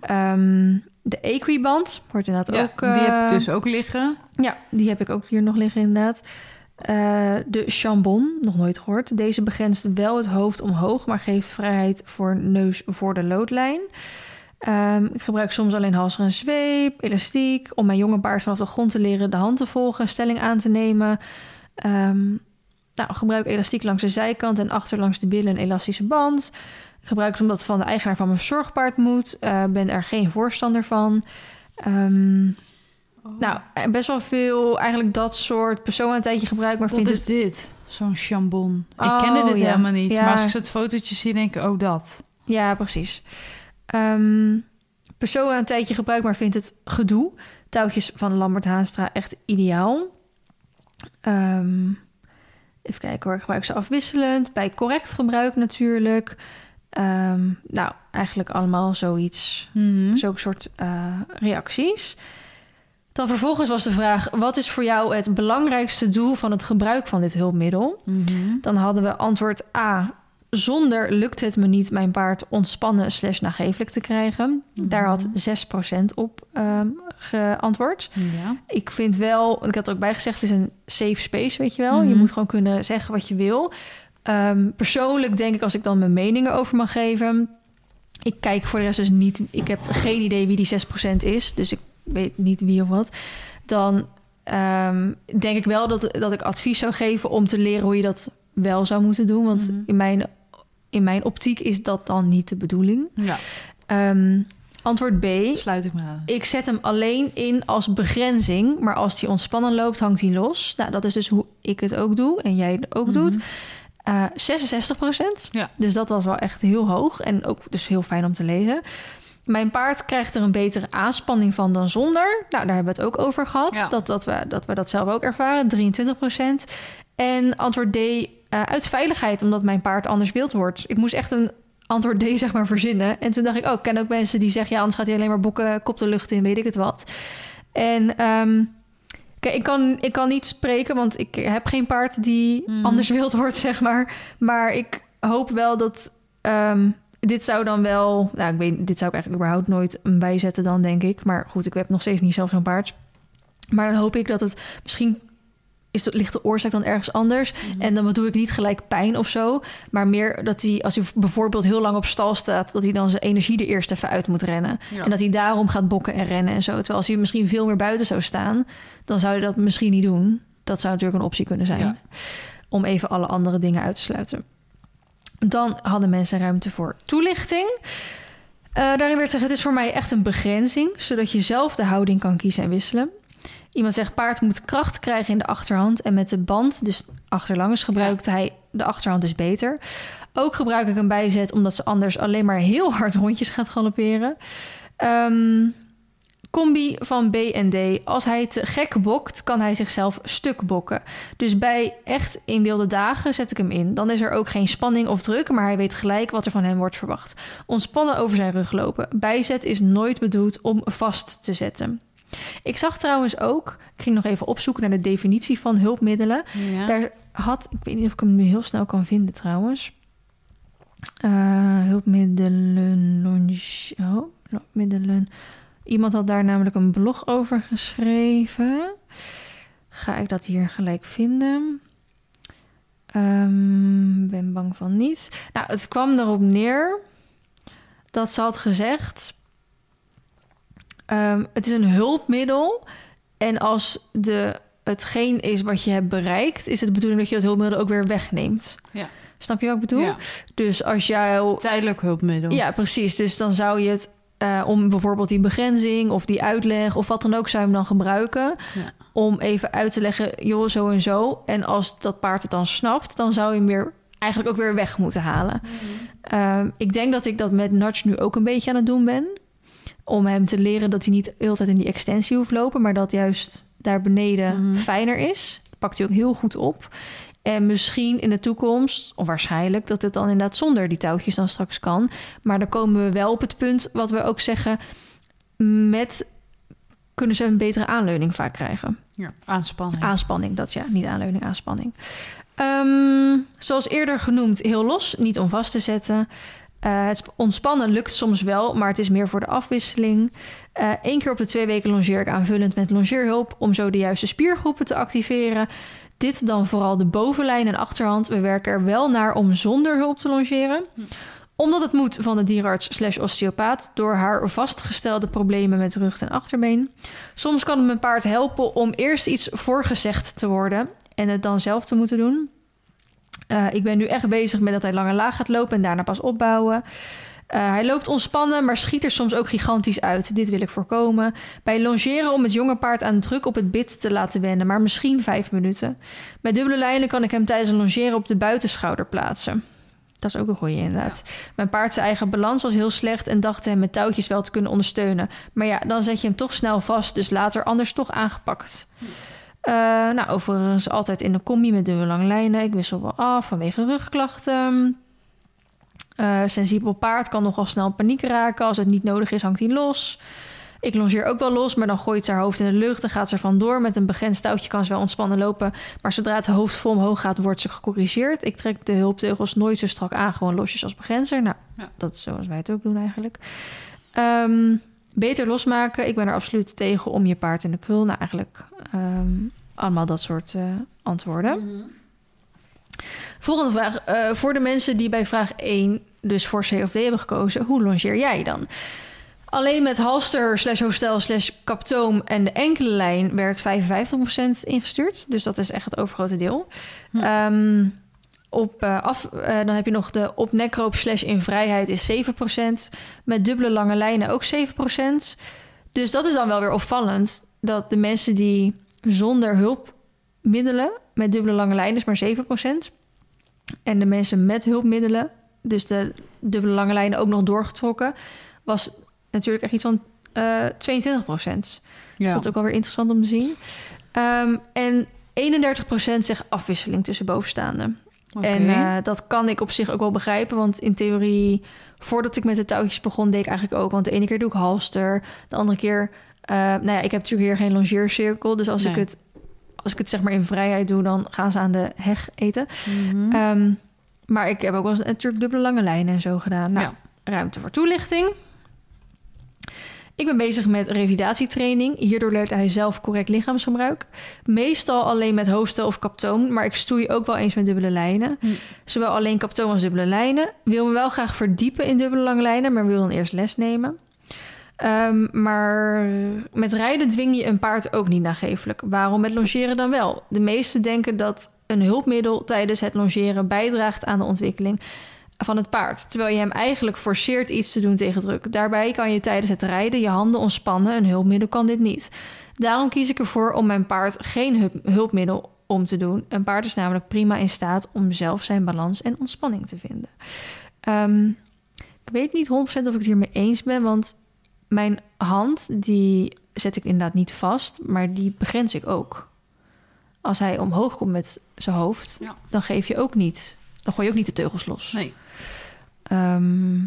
Ehm, de equiband wordt inderdaad Ja, ook... die heb eh, ik dus ook liggen. ja, die heb ik ook hier nog liggen inderdaad. Eh, de chambon, nog nooit gehoord. Deze begrenst wel het hoofd omhoog, maar geeft vrijheid voor neus voor de loodlijn. Ehm, ik gebruik soms alleen halser en zweep, elastiek... om mijn jonge paard vanaf de grond te leren de hand te volgen... stelling aan te nemen. Ehm, nou, gebruik elastiek langs de zijkant en achter langs de billen een elastische band. Ik gebruik het omdat het van de eigenaar van mijn verzorgpaard moet. Eh, ben er geen voorstander van. Ehm, nou, eh, best wel veel eigenlijk dat soort persoon een tijdje gebruik, maar vind is het... dit? Zo'n chambon. ik Oh, kende dit ja. helemaal niet. Ja. Maar als ik het fotootje zie, denk ik, oh dat. Ja, precies. Ehm persoon een tijdje gebruik, maar vindt het gedoe. Touwtjes van Lambert Haanstra echt ideaal. Ehm, even kijken hoor, ik gebruik ze afwisselend. Bij correct gebruik natuurlijk. Ehm, nou, eigenlijk allemaal zoiets Mhm. Zulke soort eh, reacties. Dan vervolgens was de vraag: wat is voor jou het belangrijkste doel van het gebruik van dit hulpmiddel? Mhm. Dan hadden we antwoord A. Zonder lukt het me niet mijn paard ontspannen slash nagevelijk te krijgen. Daar had 6% op ehm, geantwoord. Ja. Ik vind wel, ik had er ook bij gezegd, het is een safe space, weet je wel. Je Mhm. moet gewoon kunnen zeggen wat je wil. Ehm, persoonlijk denk ik, als ik dan mijn meningen over mag geven... Ik kijk voor de rest dus niet... Ik heb geen idee wie die 6% is, dus ik weet niet wie of wat. Dan ehm, denk ik wel dat, dat ik advies zou geven om te leren hoe je dat wel zou moeten doen. Want Mhm. in, mijn, in mijn optiek is dat dan niet de bedoeling. ja, Ehm, antwoord B. sluit ik me aan. Ik zet hem alleen in als begrenzing, maar als hij ontspannen loopt, hangt hij los. Nou, dat is dus hoe ik het ook doe en jij het ook Mhm. doet. Eh 66 procent. Ja. Dus dat was wel echt heel hoog en ook dus heel fijn om te lezen. Mijn paard krijgt er een betere aanspanning van dan zonder. Nou, daar hebben we het ook over gehad. Ja. Dat, dat, we, dat we dat zelf ook ervaren, 23 procent. En antwoord D, eh, uit veiligheid, omdat mijn paard anders wild wordt. Ik moest echt een antwoord D zeg maar verzinnen. En toen dacht ik, oh, ik ken ook mensen die zeggen... ja, anders gaat hij alleen maar bokken, kop de lucht in, weet ik het wat. En ehm, kijk, ik kan, ik kan niet spreken, want ik heb geen paard die Mhm. anders wild wordt, zeg maar. Maar ik hoop wel dat... ehm, dit zou dan wel... Nou, ik weet, dit zou ik eigenlijk überhaupt nooit bijzetten dan, denk ik. Maar goed, ik heb nog steeds niet zelf zo'n paard. Maar dan hoop ik dat het misschien... Is de, ligt de oorzaak dan ergens anders? En dan bedoel ik niet gelijk pijn of zo. Maar meer dat hij, als hij bijvoorbeeld heel lang op stal staat... dat hij dan zijn energie er eerst even uit moet rennen. Ja. En dat hij daarom gaat bokken en rennen en zo. Terwijl als hij misschien veel meer buiten zou staan... dan zou je dat misschien niet doen. Dat zou natuurlijk een optie kunnen zijn. Ja. Om even alle andere dingen uit te sluiten. Dan hadden mensen ruimte voor toelichting. Eh, daarin werd gezegd, het is voor mij echt een begrenzing, zodat je zelf de houding kan kiezen en wisselen. Iemand zegt, paard moet kracht krijgen in de achterhand en met de band, dus achterlangs, gebruikte hij de achterhand dus beter. Ook gebruik ik een bijzet omdat ze anders alleen maar heel hard rondjes gaat galopperen. Ehm, combi van B en D. Als hij te gek bokt, kan hij zichzelf stuk bokken. Dus bij echt in wilde dagen zet ik hem in. Dan is er ook geen spanning of druk, maar hij weet gelijk wat er van hem wordt verwacht. Ontspannen over zijn rug lopen. Bijzet is nooit bedoeld om vast te zetten. Ik zag trouwens ook, ik ging nog even opzoeken naar de definitie van hulpmiddelen. Ja. Daar had, ik weet niet of ik hem nu heel snel kan vinden trouwens. Eh, hulpmiddelen, oh, hulpmiddelen. Iemand had daar namelijk een blog over geschreven. Ga ik dat hier gelijk vinden? Ehm, ben bang van niet. Nou, het kwam erop neer dat ze had gezegd: ehm, het is een hulpmiddel. En als de, hetgeen is wat je hebt bereikt, is het de bedoeling dat je dat hulpmiddel ook weer wegneemt. Ja. Snap je wat ik bedoel? Ja. Dus als jou Tijdelijk hulpmiddel. ja, precies. Dus dan zou je het eh, om bijvoorbeeld die begrenzing of die uitleg of wat dan ook, zou je hem dan gebruiken. Ja. Om even uit te leggen, joh, zo en zo. En als dat paard het dan snapt, dan zou je hem weer eigenlijk ook weer weg moeten halen. Ehm, ik denk dat ik dat met Nudge nu ook een beetje aan het doen ben. Om hem te leren dat hij niet de hele tijd in die extensie hoeft lopen, maar dat juist daar beneden Mhm. fijner is. Dat pakt hij ook heel goed op. En misschien in de toekomst, of waarschijnlijk, dat het dan inderdaad zonder die touwtjes dan straks kan. Maar dan komen we wel op het punt wat we ook zeggen. Met kunnen ze een betere aanleuning vaak krijgen. Ja. Aanspanning. Aanspanning, dat ja, niet aanleuning, aanspanning. Ehm, zoals eerder genoemd, heel los, niet om vast te zetten. Eh, het ontspannen lukt soms wel, maar het is meer voor de afwisseling. Eén keer op de twee weken longeer ik aanvullend met longeerhulp om zo de juiste spiergroepen te activeren. Dit dan vooral de bovenlijn en achterhand. We werken er wel naar om zonder hulp te longeren. Omdat het moet van de dierarts slash osteopaat... door haar vastgestelde problemen met rug en achterbeen. Soms kan het mijn paard helpen om eerst iets voorgezegd te worden... en het dan zelf te moeten doen. Eh, ik ben nu echt bezig met dat hij lang en laag gaat lopen... en daarna pas opbouwen. Eh, hij loopt ontspannen, maar schiet er soms ook gigantisch uit. Dit wil ik voorkomen. Bij longeren om het jonge paard aan druk op het bit te laten wennen, maar misschien vijf minuten. Bij dubbele lijnen kan ik hem tijdens een longeren op de buitenschouder plaatsen. Dat is ook een goeie inderdaad. Mijn paard zijn eigen balans was heel slecht en dacht hem met touwtjes wel te kunnen ondersteunen. Maar ja, dan zet je hem toch snel vast, dus later anders toch aangepakt. Eh, nou, overigens altijd in de combi met dubbele lange lijnen. Ik wissel wel af vanwege rugklachten. Eh, sensibel paard kan nogal snel paniek raken. Als het niet nodig is, hangt hij los. Ik longeer ook wel los, maar dan gooit ze haar hoofd in de lucht. Dan gaat ze er vandoor. Met een begrensd touwtje kan ze wel ontspannen lopen. Maar zodra het hoofd vol omhoog gaat, wordt ze gecorrigeerd. Ik trek de hulpteugels nooit zo strak aan. Gewoon losjes als begrenzer. Nou, Ja. dat is zoals wij het ook doen eigenlijk. Ehm, beter losmaken. Ik ben er absoluut tegen om je paard in de krul. Nou, eigenlijk ehm, allemaal dat soort eh, antwoorden. Mhm. Volgende vraag. Eh, voor de mensen die bij vraag 1 dus voor C of D hebben gekozen, hoe longeer jij dan? Alleen met halster slash hostel slash kaptoom en de enkele lijn werd 55% ingestuurd. Dus dat is echt het overgrote deel. Hm. Ehm, op, eh, af, eh, dan heb je nog de op nekroop slash in vrijheid is 7%. Met dubbele lange lijnen ook 7%. Dus dat is dan wel weer opvallend. Dat de mensen die zonder hulpmiddelen met dubbele lange lijnen is maar 7%. En de mensen met hulpmiddelen, dus de dubbele lange lijnen ook nog doorgetrokken, was natuurlijk echt iets van eh 22%. Dus Ja. dat is ook wel weer interessant om te zien. Ehm, en 31% zegt afwisseling tussen bovenstaanden. En eh, dat kan ik op zich ook wel begrijpen. Want in theorie, voordat ik met de touwtjes begon, deed ik eigenlijk ook. Want de ene keer doe ik halster. De andere keer, eh, nou ja, ik heb natuurlijk hier geen longeercirkel. Dus als, ik het, als ik het zeg maar in vrijheid doe, dan gaan ze aan de heg eten. Mhm. Ehm, maar ik heb ook wel eens natuurlijk dubbele lange lijnen en zo gedaan. Nou, Ja. ruimte voor toelichting. Ik ben bezig met revalidatietraining. Hierdoor leert hij zelf correct lichaamsgebruik. Meestal alleen met hoofdstel of kaptoon, maar ik stoei ook wel eens met dubbele lijnen. Hm. Zowel alleen kaptoon als dubbele lijnen. Wil me wel graag verdiepen in dubbele lange lijnen, maar wil dan eerst les nemen. Ehm, maar met rijden dwing je een paard ook niet nagevelijk. Waarom met longeren dan wel? De meesten denken dat een hulpmiddel tijdens het longeren bijdraagt aan de ontwikkeling. Van het paard, terwijl je hem eigenlijk forceert iets te doen tegen druk. Daarbij kan je tijdens het rijden je handen ontspannen. Een hulpmiddel kan dit niet. Daarom kies ik ervoor om mijn paard geen hu- hulpmiddel om te doen. Een paard is namelijk prima in staat om zelf zijn balans en ontspanning te vinden. Ehm, ik weet niet 100% of ik het hiermee eens ben, want mijn hand die zet ik inderdaad niet vast, maar die begrens ik ook. Als hij omhoog komt met zijn hoofd, Ja. dan geef je ook niet, dan gooi je ook niet de teugels los. Nee. Ehm,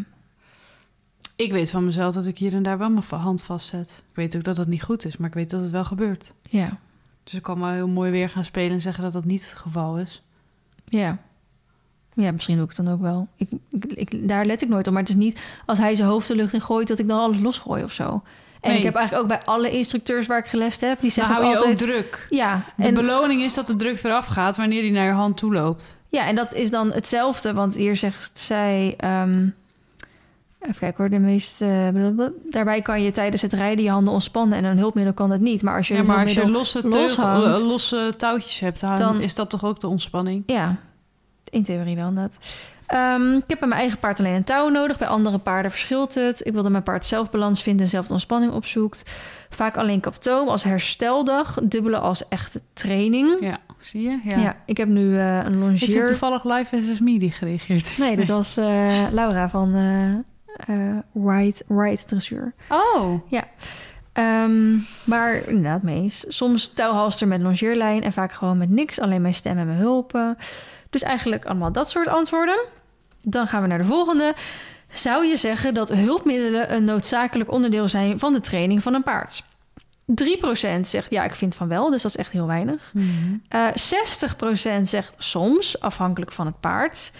Ik weet van mezelf dat ik hier en daar wel mijn hand vastzet. Ik weet ook dat dat niet goed is, maar ik weet dat het wel gebeurt. ja, Dus ik kan wel heel mooi weer gaan spelen en zeggen dat dat niet het geval is. ja. Ja, misschien doe ik het dan ook wel. Ik, ik, ik- daar let ik nooit op. Maar het is niet als hij zijn hoofd de lucht in gooit... dat ik dan alles losgooi of zo. En Nee. ik heb eigenlijk ook bij alle instructeurs waar ik gelest heb... die zeggen hou je altijd... ook druk. ja, De en, beloning is dat de druk eraf gaat wanneer die naar je hand toe loopt. Ja, en dat is dan hetzelfde. Want hier zegt zij... ehm, even kijken hoor, de meeste... blablabla. daarbij kan je tijdens het rijden je handen ontspannen... en een hulpmiddel kan dat niet. Maar als je Ja, een maar als je hulpmiddel- losse, los teugel, hangt- eh, losse touwtjes hebt, dan, Dan- is dat toch ook de ontspanning? Ja, in theorie wel inderdaad. Ehm, ik heb bij mijn eigen paard alleen een touw nodig. Bij andere paarden verschilt het. Ik wil dat mijn paard zelf balans vindt en zelf de ontspanning opzoekt. Vaak alleen kaptoom als hersteldag. Dubbele als echte training. Ja, zie je? Ja. Ja, ik heb nu eh, een Is het longeer... toevallig live Me die gereageerd? Nee, dat was eh, Laura van eh, Ride, Ride Dressuur. Oh, Ehm, maar inderdaad, mee eens. Soms touwhalster met longeerlijn en vaak gewoon met niks. Alleen mijn stem en mijn hulpen. Dus eigenlijk allemaal dat soort antwoorden. Dan gaan we naar de volgende. Zou je zeggen dat hulpmiddelen een noodzakelijk onderdeel zijn van de training van een paard? 3% zegt ja, ik vind van wel, dus dat is echt heel weinig. Mhm. Eh 60% zegt soms, afhankelijk van het paard.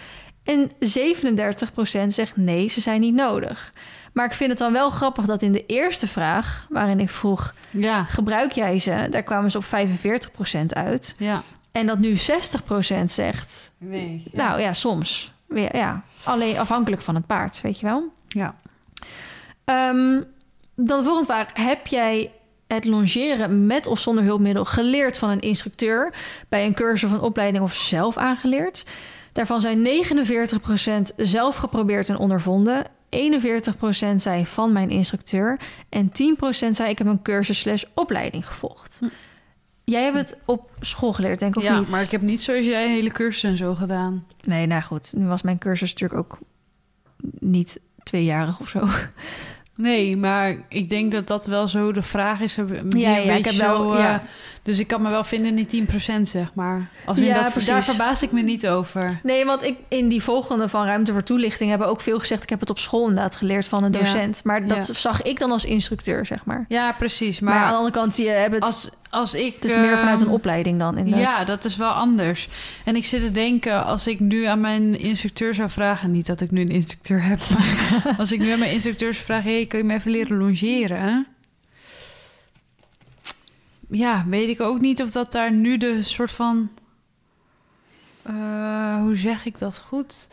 En 37% zegt nee, ze zijn niet nodig. Maar ik vind het dan wel grappig dat in de eerste vraag, waarin ik vroeg: ja, gebruik jij ze? Daar kwamen ze op 45% uit. ja. En dat nu 60% zegt: Nee. nou ja, soms. Ja, ja, alleen afhankelijk van het paard, weet je wel. ja. Ehm, dan de volgende vraag. Heb jij het longeren met of zonder hulpmiddel geleerd van een instructeur... bij een cursus of een opleiding of zelf aangeleerd? Daarvan zijn 49% zelf geprobeerd en ondervonden... 41% zei van mijn instructeur... en 10% zei ik heb een cursus slash opleiding gevolgd. Hm. Jij hebt het op school geleerd, denk ik, of ja, niet? maar ik heb niet zoals jij hele cursus en zo gedaan. Nee, nou goed. Nu was mijn cursus natuurlijk ook niet tweejarig of zo. Nee, maar ik denk dat dat wel zo de vraag is. die Ja, ik heb wel- zo, eh, ja. Dus ik kan me wel vinden in die 10%, zeg maar. Als in Ja, dat, precies. daar verbaas ik me niet over. Nee, want ik in die volgende van ruimte voor toelichting hebben ook veel gezegd. Ik heb het op school inderdaad geleerd van een Ja. docent. Maar dat Ja. zag ik dan als instructeur, zeg maar. Ja, precies. Maar, Maar, aan de andere kant, je hebt het, als, als ik... het is meer vanuit een ehm, opleiding dan inderdaad. Ja, dat is wel anders. En ik zit te denken, als ik nu aan mijn instructeur zou vragen... niet dat ik nu een instructeur heb, maar als ik nu aan mijn instructeur zou vragen... hey, kun je me even leren longeren? Ja, weet ik ook niet of dat daar nu de soort van... eh, hoe zeg ik dat goed?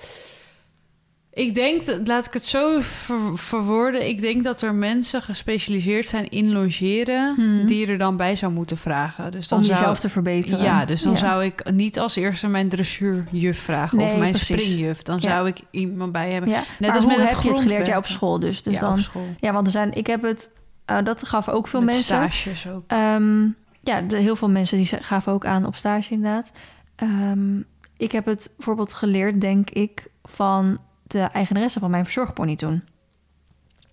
Ik denk, dat, laat ik het zo ver- verwoorden... ik denk dat er mensen gespecialiseerd zijn in longeren... Hmm. die er dan bij zou moeten vragen. Dus dan om zou- jezelf te verbeteren. ja, dus dan Ja. zou ik niet als eerste mijn dressuurjuf vragen of mijn precies. springjuf. Dan Ja. zou ik iemand bij hebben. Ja. Net maar als hoe met het heb je het geleerd? Ja, op school dus. dus ja, dan, ja, want er zijn, ik heb het, eh, dat gaf ook veel Met mensen. stages ook. Ehm, ja, de, heel veel mensen die gaven ook aan op stage inderdaad. Ehm, ik heb het bijvoorbeeld geleerd, denk ik, van de eigenaresse van mijn verzorgpony toen.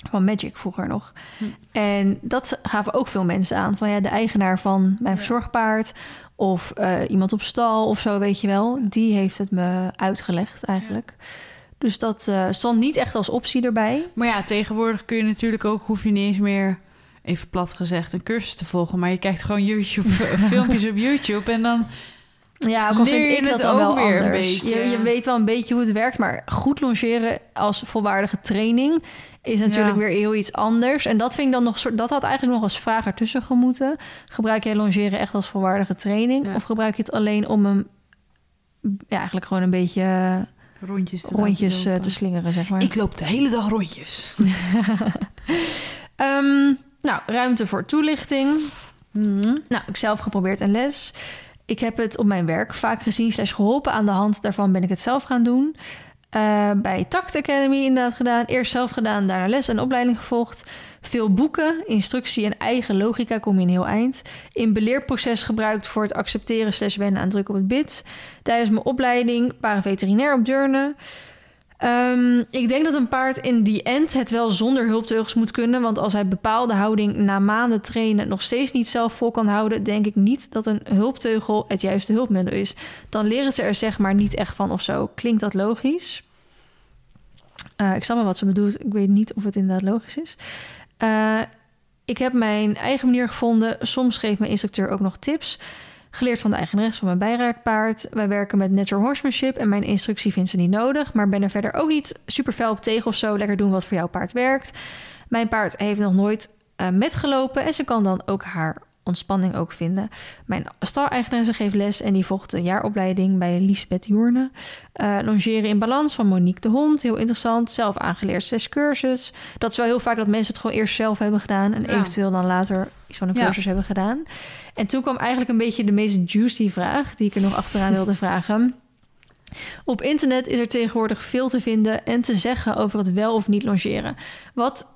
Van Magic vroeger nog. Hm. En dat gaven ook veel mensen aan. Van ja, de eigenaar van mijn verzorgpaard... of eh, iemand op stal of zo, weet je wel. Die heeft het me uitgelegd eigenlijk. Dus dat eh, stond niet echt als optie erbij. Maar ja, tegenwoordig kun je natuurlijk ook, hoef je niet eens meer, even plat gezegd, een cursus te volgen. Maar je kijkt gewoon YouTube, filmpjes op YouTube en dan... Ja, ook al vind ik dat dan ook wel weer een anders. beetje. Je, je weet wel een beetje hoe het werkt, maar goed longeren als volwaardige training is natuurlijk Ja. weer heel iets anders. En dat vind ik dan nog soort, dat had eigenlijk nog als vraag ertussen gemoeten. Gebruik jij longeren echt als volwaardige training, Ja. of gebruik je het alleen om hem ja, eigenlijk gewoon een beetje eh, Rondjes te rondjes eh, te slingeren, zeg maar. Ik loop de hele dag rondjes. Ehm, nou, ruimte voor toelichting. Mhm. Nou, ik zelf geprobeerd en les. Ik heb het op mijn werk vaak gezien slash geholpen. Aan de hand daarvan ben ik het zelf gaan doen. Eh, bij Tact Academy inderdaad gedaan. Eerst zelf gedaan, daarna les en opleiding gevolgd. Veel boeken, instructie en eigen logica kom je een heel eind. In beleerproces gebruikt voor het accepteren slash wennen aan druk op het bit. Tijdens mijn opleiding paraveterinair op Deurne. Ehm, ik denk dat een paard in die end het wel zonder hulpteugels moet kunnen. Want als hij bepaalde houding na maanden trainen nog steeds niet zelf vol kan houden, denk ik niet dat een hulpteugel het juiste hulpmiddel is. Dan leren ze er zeg maar niet echt van of zo. Klinkt dat logisch? Uh, ik snap wel wat ze bedoelt. Ik weet niet of het inderdaad logisch is. Uh, ik heb mijn eigen manier gevonden. Soms geeft mijn instructeur ook nog tips. Geleerd van de eigenares van mijn bijraadpaard. Wij werken met natural horsemanship en mijn instructie vindt ze niet nodig. Maar ben er verder ook niet super fel op tegen of zo. Lekker doen wat voor jouw paard werkt. Mijn paard heeft nog nooit uh, metgelopen en ze kan dan ook haar ontspanning ook vinden. Mijn stal-eigenaresse geeft les en die volgt een jaaropleiding bij Lisbeth Journe. Uh, longeren in balans van Monique de Hond, heel interessant. Zelf aangeleerd zes cursus. Dat is wel heel vaak dat mensen het gewoon eerst zelf hebben gedaan... en eventueel dan later iets van een cursus hebben gedaan. En toen kwam eigenlijk een beetje de meest juicy vraag... die ik er nog achteraan wilde vragen... Op internet is er tegenwoordig veel te vinden en te zeggen over het wel of niet longeren. Wat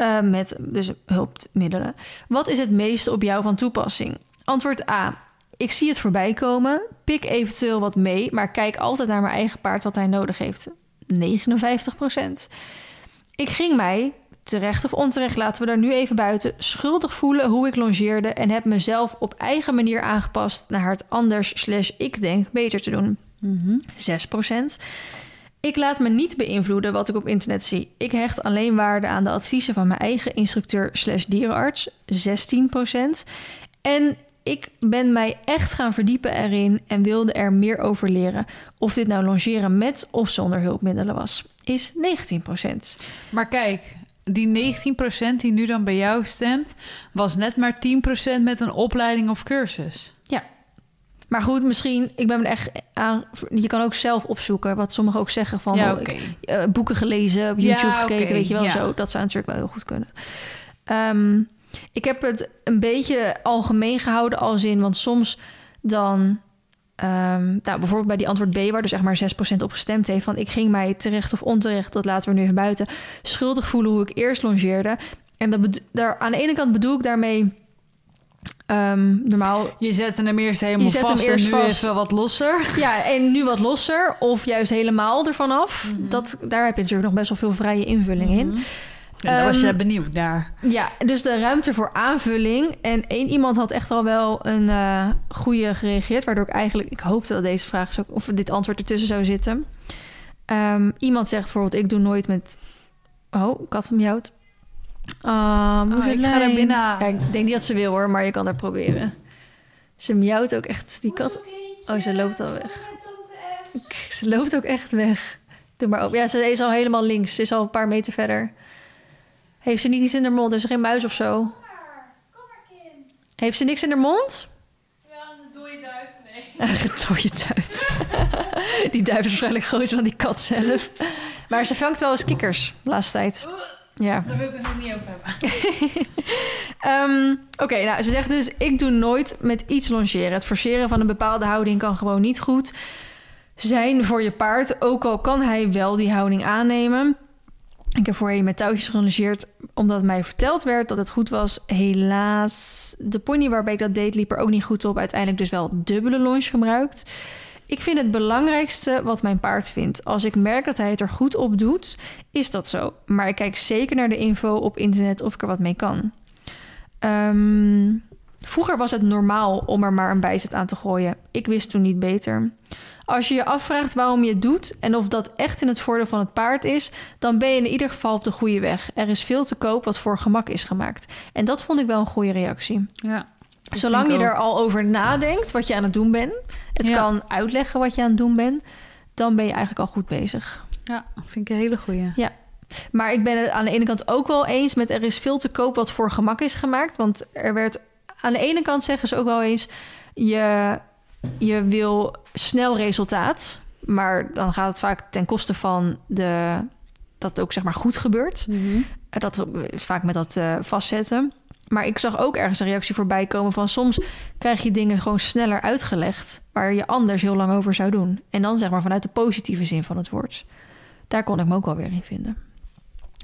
uh, met dus hulpmiddelen. Wat is het meeste op jou van toepassing? Antwoord A. Ik zie het voorbij komen. Pik eventueel wat mee, maar kijk altijd naar mijn eigen paard wat hij nodig heeft. 59% Ik ging mij, terecht of onterecht, laten we daar nu even buiten, schuldig voelen hoe ik longeerde en heb mezelf op eigen manier aangepast naar het anders slash ik denk beter te doen. Mm -hmm. 6 ik laat me niet beïnvloeden wat ik op internet zie. Ik hecht alleen waarde aan de adviezen van mijn eigen instructeur slash dierenarts, 16%. En ik ben mij echt gaan verdiepen erin en wilde er meer over leren. Of dit nou longeren met of zonder hulpmiddelen was, is 19%. Maar kijk, die 19% die nu dan bij jou stemt, was net maar 10% met een opleiding of cursus. Ja, maar goed, misschien, ik ben echt aan. Je kan ook zelf opzoeken, wat sommigen ook zeggen van ja, okay. uh, boeken gelezen, op YouTube ja, gekeken, weet je wel zo. Dat zou natuurlijk wel heel goed kunnen. Um, ik heb het een beetje algemeen gehouden als in, want soms dan. Um, nou, bijvoorbeeld bij die antwoord B, waar dus echt maar 6% op gestemd heeft, van ik ging mij terecht of onterecht, dat laten we nu even buiten, schuldig voelen hoe ik eerst longeerde. En dat daar, aan de ene kant bedoel ik daarmee Um, normaal. Je zet hem eerst helemaal je zet vast hem eerst en nu vast. even wat losser. Ja, en nu wat losser. Of juist helemaal ervan af. Mm -hmm. dat, daar heb je natuurlijk nog best wel veel vrije invulling in. Mm -hmm. En daar was je um, benieuwd naar. Ja, dus de ruimte voor aanvulling. En één iemand had echt al wel een uh, goede gereageerd. Waardoor ik eigenlijk... Ik hoopte dat deze vraag... Zou, of dit antwoord ertussen zou zitten. Um, iemand zegt bijvoorbeeld... Ik doe nooit met... Oh, kat miauwt. Uh, oh, ik ga er binnen. Ja, ik denk niet dat ze wil hoor, maar je kan er proberen. Ze miauwt ook echt, die kat. Oh, ze loopt al weg. Ze loopt ook echt weg. Doe maar op. Ja, ze is al helemaal links. Ze is al een paar meter verder. Heeft ze niet iets in haar mond? Is er geen muis of zo? Kom maar, kom maar kind. Heeft ze niks in haar mond? Ja, een dode duif, nee. een dode duif. die duif is waarschijnlijk groter dan die kat zelf. Maar ze vangt wel eens kikkers de laatste tijd. Ja. Daar wil ik het nog niet over hebben. um, Oké, nou, ze zegt dus... ik doe nooit met iets longeren. Het forceren van een bepaalde houding kan gewoon niet goed zijn voor je paard. Ook al kan hij wel die houding aannemen. Ik heb voorheen met touwtjes gelongeerd... omdat mij verteld werd dat het goed was. Helaas, de pony waarbij ik dat deed liep er ook niet goed op. Uiteindelijk dus wel dubbele longe gebruikt... Ik vind het belangrijkste wat mijn paard vindt. Als ik merk dat hij het er goed op doet, is dat zo. Maar ik kijk zeker naar de info op internet of ik er wat mee kan. Um, vroeger was het normaal om er maar een bijzet aan te gooien. Ik wist toen niet beter. Als je je afvraagt waarom je het doet en of dat echt in het voordeel van het paard is, dan ben je in ieder geval op de goede weg. Er is veel te koop wat voor gemak is gemaakt. En dat vond ik wel een goede reactie. Ja. Zolang je er al over nadenkt wat je aan het doen bent, het kan uitleggen wat je aan het doen bent, dan ben je eigenlijk al goed bezig. Ja, vind ik een hele goede. Ja. Maar ik ben het aan de ene kant ook wel eens met er is veel te koop wat voor gemak is gemaakt. Want er werd aan de ene kant zeggen ze ook wel eens: je, je wil snel resultaat. Maar dan gaat het vaak ten koste van de, dat het ook zeg maar goed gebeurt. Mm -hmm. Dat vaak met dat uh, vastzetten. Maar ik zag ook ergens een reactie voorbij komen van soms krijg je dingen gewoon sneller uitgelegd waar je anders heel lang over zou doen. En dan zeg maar vanuit de positieve zin van het woord. Daar kon ik me ook wel weer in vinden.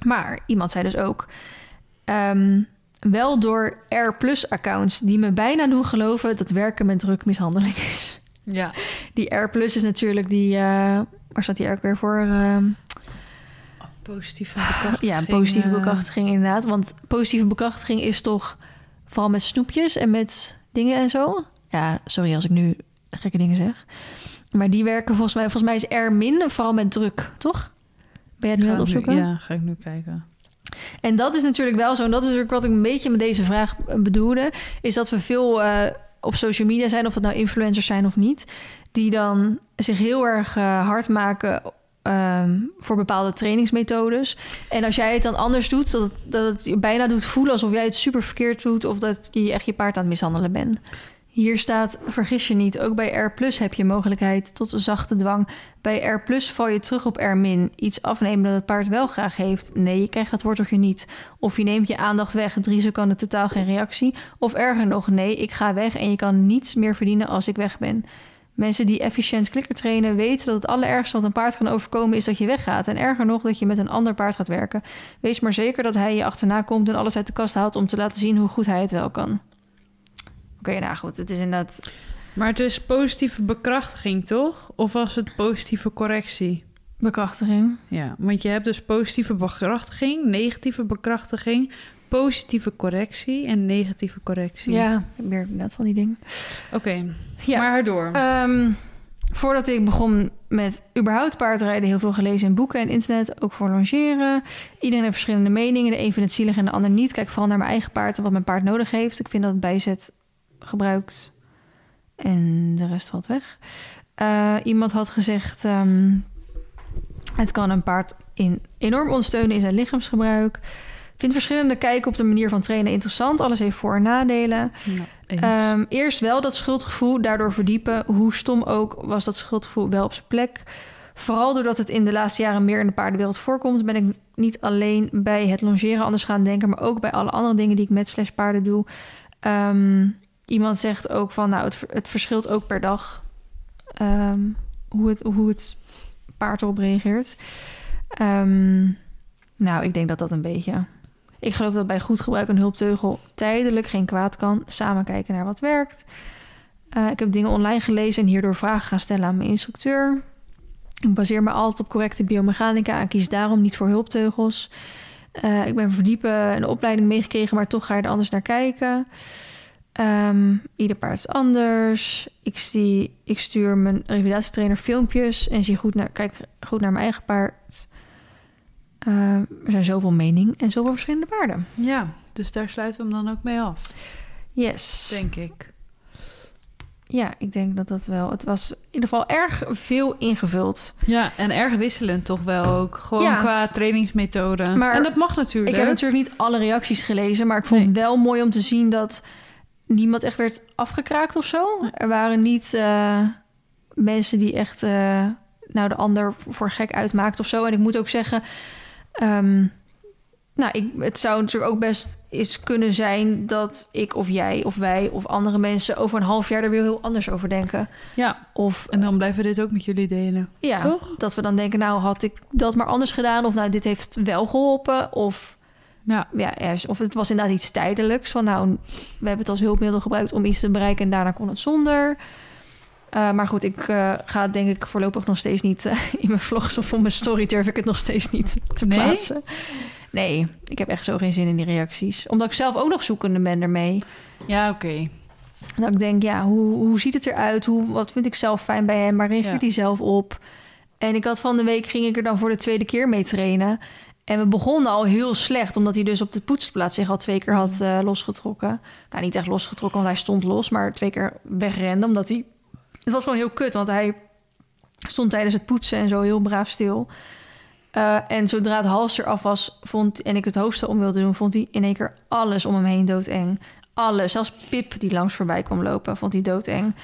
Maar iemand zei dus ook... ehm, wel door R-plus-accounts die me bijna doen geloven... dat werken met druk mishandeling is. Ja. Die R-plus is natuurlijk die... eh, waar staat die R weer voor? Ehm, Positieve bekrachtiging. ja, positieve eh, bekrachtiging inderdaad. Want positieve bekrachtiging is toch vooral met snoepjes en met dingen en zo. Ja, sorry als ik nu gekke dingen zeg. Maar die werken volgens mij... Volgens mij is R min vooral met druk, toch? Ben jij het nu aan het nu- opzoeken? Ja, ga ik nu kijken. En dat is natuurlijk wel zo. En dat is natuurlijk wat ik een beetje met deze vraag bedoelde. Is dat we veel eh, op social media zijn, of het nou influencers zijn of niet. Die dan zich heel erg eh, hard maken ehm, voor bepaalde trainingsmethodes. En als jij het dan anders doet, dat het, dat je bijna doet voelen alsof jij het super verkeerd doet. Of dat je echt je paard aan het mishandelen bent. Hier staat, vergis je niet, ook bij R heb je mogelijkheid tot zachte dwang. Bij R val je terug op R. Iets afnemen dat het paard wel graag heeft. Nee, je krijgt dat worteltje niet. Of je neemt je aandacht weg, drie seconden totaal geen reactie. Of erger nog, nee, ik ga weg en je kan niets meer verdienen als ik weg ben. Mensen die efficiënt klikker trainen weten dat het allerergste wat een paard kan overkomen is dat je weggaat. En erger nog dat je met een ander paard gaat werken. Wees maar zeker dat hij je achterna komt en alles uit de kast haalt om te laten zien hoe goed hij het wel kan. Oké, nou goed, het is inderdaad Maar het is positieve bekrachtiging, toch? Of was het positieve correctie? bekrachtiging. Ja, want je hebt dus positieve bekrachtiging, negatieve bekrachtiging, positieve correctie en negatieve correctie. Ja, meer inderdaad van die dingen. Oké, Ja. maar door. Ehm, voordat ik begon met überhaupt paardrijden, heel veel gelezen in boeken en internet, ook voor longeren. Iedereen heeft verschillende meningen. De een vindt het zielig en de ander niet. Kijk vooral naar mijn eigen paard en wat mijn paard nodig heeft. Ik vind dat het bijzet gebruikt en de rest valt weg. Eh, iemand had gezegd, ehm, het kan een paard in, enorm ondersteunen in zijn lichaamsgebruik. Vindt verschillende kijken op de manier van trainen interessant. Alles heeft voor- en nadelen. Ehm, eerst wel dat schuldgevoel, daardoor verdiepen. Hoe stom ook, was dat schuldgevoel wel op zijn plek. Vooral doordat het in de laatste jaren meer in de paardenwereld voorkomt... ben ik niet alleen bij het longeren anders gaan denken... maar ook bij alle andere dingen die ik met slash paarden doe. Ehm, iemand zegt ook van, nou, het, het verschilt ook per dag... ehm, hoe, het, hoe het paard erop reageert. Nou, ik denk dat dat een beetje... Ik geloof dat bij goed gebruik een hulpteugel tijdelijk geen kwaad kan. Samen kijken naar wat werkt. Eh, ik heb dingen online gelezen en hierdoor vragen gaan stellen aan mijn instructeur. Ik baseer me altijd op correcte biomechanica en kies daarom niet voor hulpteugels. Eh, ik ben verdiepen een opleiding meegekregen, maar toch ga je er anders naar kijken. Ehm, ieder paard is anders. Ik, ik stuur mijn revalidatietrainer filmpjes en zie goed naar, kijk goed naar mijn eigen paard. Eh, er zijn zoveel meningen en zoveel verschillende paarden. ja, dus daar sluiten we hem dan ook mee af, Yes. denk ik. Ja, ik denk dat dat wel. Het was in ieder geval erg veel ingevuld. Ja, en erg wisselend toch wel ook. Gewoon Ja. qua trainingsmethode. Maar en dat mag natuurlijk. Ik heb natuurlijk niet alle reacties gelezen, maar ik vond het wel mooi om te zien dat niemand echt werd afgekraakt of zo. Er waren niet eh, mensen die echt eh, nou de ander voor gek uitmaakten of zo. En ik moet ook zeggen, ehm, nou, ik, het zou natuurlijk ook best eens kunnen zijn dat ik of jij of wij of andere mensen over een half jaar er weer heel anders over denken. Ja, Of en dan blijven we dit ook met jullie delen. Ja, Toch? dat we dan denken, nou had ik dat maar anders gedaan. Of nou, dit heeft wel geholpen. Of, Ja, ja, of het was inderdaad iets tijdelijks. Van nou, we hebben het als hulpmiddel gebruikt om iets te bereiken. En daarna kon het zonder. Eh, maar goed, ik eh, ga denk ik voorlopig nog steeds niet... eh, in mijn vlogs of op mijn story durf ik het nog steeds niet te Nee? plaatsen. Nee, ik heb echt zo geen zin in die reacties. Omdat ik zelf ook nog zoekende ben ermee. ja oké. Dat ik denk, ja, hoe, hoe ziet het eruit? Hoe, wat vind ik zelf fijn bij hem? Waar reageert Ja. hij zelf op? En ik had van de week, ging ik er dan voor de tweede keer mee trainen. En we begonnen al heel slecht, omdat hij dus op de poetsplaats zich al twee keer had eh, losgetrokken. Nou, niet echt losgetrokken, want hij stond los, maar twee keer wegrende, omdat hij... Het was gewoon heel kut, want hij stond tijdens het poetsen en zo heel braaf stil. Eh, en zodra het halster af was vond, en ik het hoofdstel om wilde doen, vond hij in één keer alles om hem heen doodeng. Alles, zelfs Pip die langs voorbij kwam lopen, vond hij doodeng.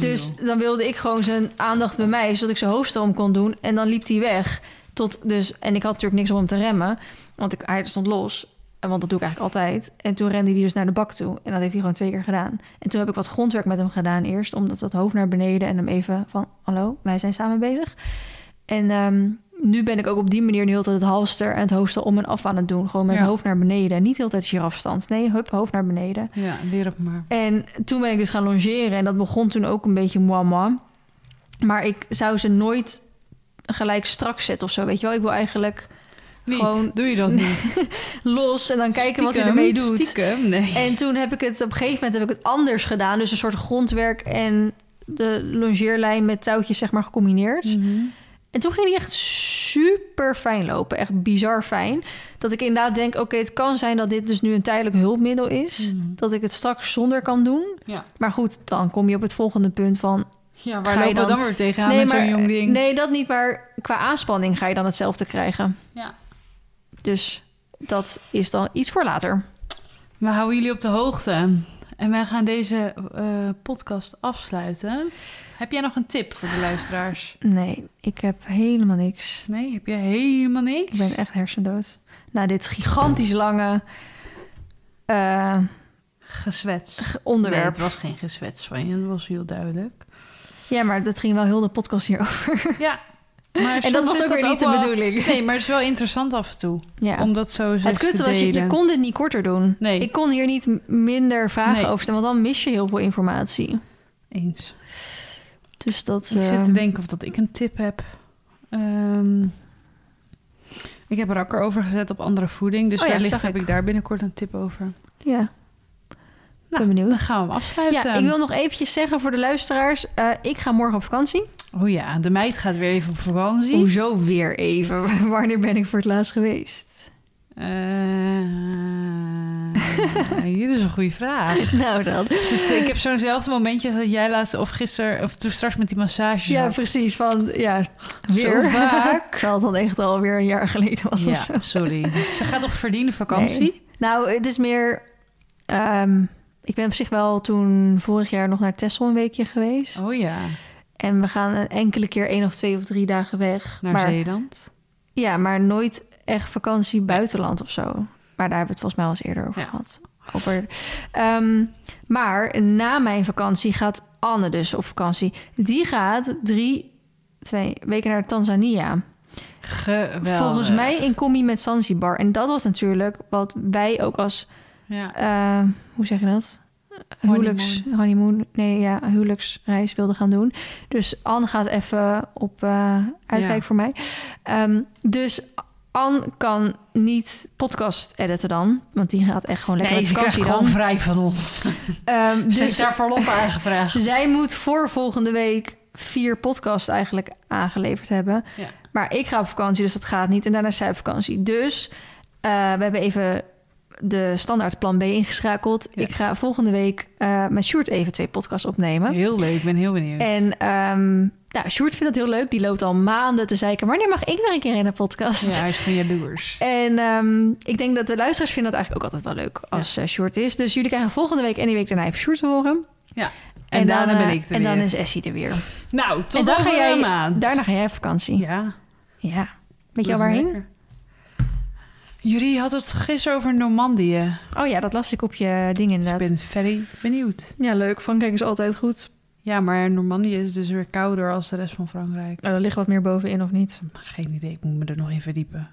Dus dan wilde ik gewoon zijn aandacht bij mij, zodat ik zijn hoofdstel om kon doen. En dan liep hij weg. Tot dus, en ik had natuurlijk niks om hem te remmen, want ik, hij stond los. Want dat doe ik eigenlijk altijd. En toen rende hij dus naar de bak toe. En dat heeft hij gewoon twee keer gedaan. En toen heb ik wat grondwerk met hem gedaan eerst. Omdat dat hoofd naar beneden en hem even van... Hallo, wij zijn samen bezig. En ehm, nu ben ik ook op die manier de hele tijd het halster en het hoofdstel om en af aan het doen. Gewoon met Ja. het hoofd naar beneden. Niet de hele tijd girafstand. Nee, hup, hoofd naar beneden. Ja, leer het maar. En toen ben ik dus gaan longeren. En dat begon toen ook een beetje moi. Maar ik zou ze nooit gelijk strak zetten of zo. Weet je wel, ik wil eigenlijk Niet. Gewoon- Doe je dat niet? los en dan kijken wat hij ermee doet. Stiekem, nee. En toen heb ik het op een gegeven moment heb ik het anders gedaan. Dus een soort grondwerk en de longeerlijn met touwtjes zeg maar gecombineerd. Mhm. En toen ging die echt super fijn lopen. Echt bizar fijn. Dat ik inderdaad denk, oké, het kan zijn dat dit dus nu een tijdelijk hulpmiddel is. Mhm. Dat ik het straks zonder kan doen. Ja. Maar goed, dan kom je op het volgende punt van... Ja, waar je lopen we dan- dan weer tegenaan met zo'n jong ding? nee, dat niet. Maar qua aanspanning ga je dan hetzelfde krijgen. Ja. Dus dat is dan iets voor later. We houden jullie op de hoogte. En wij gaan deze eh, podcast afsluiten. Heb jij nog een tip voor de luisteraars? Nee, ik heb helemaal niks. Nee, heb je helemaal niks? Ik ben echt hersendood. Na dit gigantisch lange eh, Gezwets. Nee, onderwerp. het was geen gezwets van je. Dat was heel duidelijk. Ja, maar dat ging wel heel de podcast hierover. Ja. Maar En dat was ook weer niet de wel- bedoeling. Nee, maar het is wel interessant af en toe. Ja. Om dat zo Het kutte te was, je, kon dit niet korter doen. Nee. Ik kon hier niet minder vragen Nee. over stellen, want dan mis je heel veel informatie. Eens. Dus dat... Ik zit te denken of dat ik een tip heb. Ehm, ik heb rakker overgezet op andere voeding. Dus Oh wellicht heb ik. ik daar binnenkort een tip over. Ja, ben benieuwd. Dan gaan we hem afsluiten. Ja, ik wil nog eventjes zeggen voor de luisteraars. eh, ik ga morgen op vakantie. Oh ja, de meid gaat weer even op vakantie. Hoezo weer even? Wanneer ben ik voor het laatst geweest? Eh, hier is een goede vraag. nou dan. Dus ik heb zo'nzelfde momentje dat jij laatst of gisteren of toen straks met die massage Ja, precies. Van, ja, weer. Zo vaak. Terwijl het dan echt alweer een jaar geleden was of Ja, zo. sorry. Ze gaat op verdiende vakantie. Nee. Nou, het is meer... ehm, ik ben op zich wel toen vorig jaar nog naar Texel een weekje geweest. Oh ja, En we gaan een enkele keer één of twee of drie dagen weg. naar maar, Zeeland. Ja, maar nooit echt vakantie buitenland of zo. Maar daar hebben we het volgens mij al eens eerder over Ja. gehad. Over, Ehm, maar na mijn vakantie gaat Anne dus op vakantie. Die gaat drie, twee weken naar Tanzania. Geweldig. Volgens mij in combi met Zanzibar. En dat was natuurlijk wat wij ook als... Ja. eh, hoe zeg je dat? Huwelijks, honeymoon. Nee, ja, huwelijksreis wilde gaan doen. Dus Anne gaat even op uitkijk Ja. voor mij. Ehm, dus Anne kan niet podcast editen dan. Want die gaat echt gewoon lekker Nee, met ze krijgt vakantie gewoon vrij van ons. Ehm, Dus dus daar verlof aangevraagd. zij moet voor volgende week vier podcasts eigenlijk aangeleverd hebben. Ja. Maar ik ga op vakantie, dus dat gaat niet. En daarna is zij op vakantie. Dus eh, we hebben even de standaard plan B ingeschakeld. Ja. Ik ga volgende week eh, met Sjoerd even twee podcasts opnemen. Heel leuk, ik ben heel benieuwd. En ehm nou, Sjoerd vindt dat heel leuk. Die loopt al maanden te zeiken. Wanneer mag ik weer een keer in de podcast? Ja, hij is gewoon jaloers. En ehm, ik denk dat de luisteraars vinden dat eigenlijk ook altijd wel leuk als eh Sjoerd is. Dus jullie krijgen volgende week en die week daarna even Sjoerd te horen. Ja. En, daarna dan, ben eh, ik er En dan is Essie er weer. Nou, en tot dan over ga jij, een maand. daarna ga jij op vakantie. Ja. Ja. Weet je al waarheen? lekker. Jullie hadden het gisteren over Normandië. Oh ja, dat las ik op je ding Ik inderdaad. ben very benieuwd. Ja, leuk. Frankrijk is altijd goed. Ja, maar Normandië is dus weer kouder als de rest van Frankrijk. Oh, er ligt wat meer bovenin of niet? Geen idee, ik moet me er nog in verdiepen.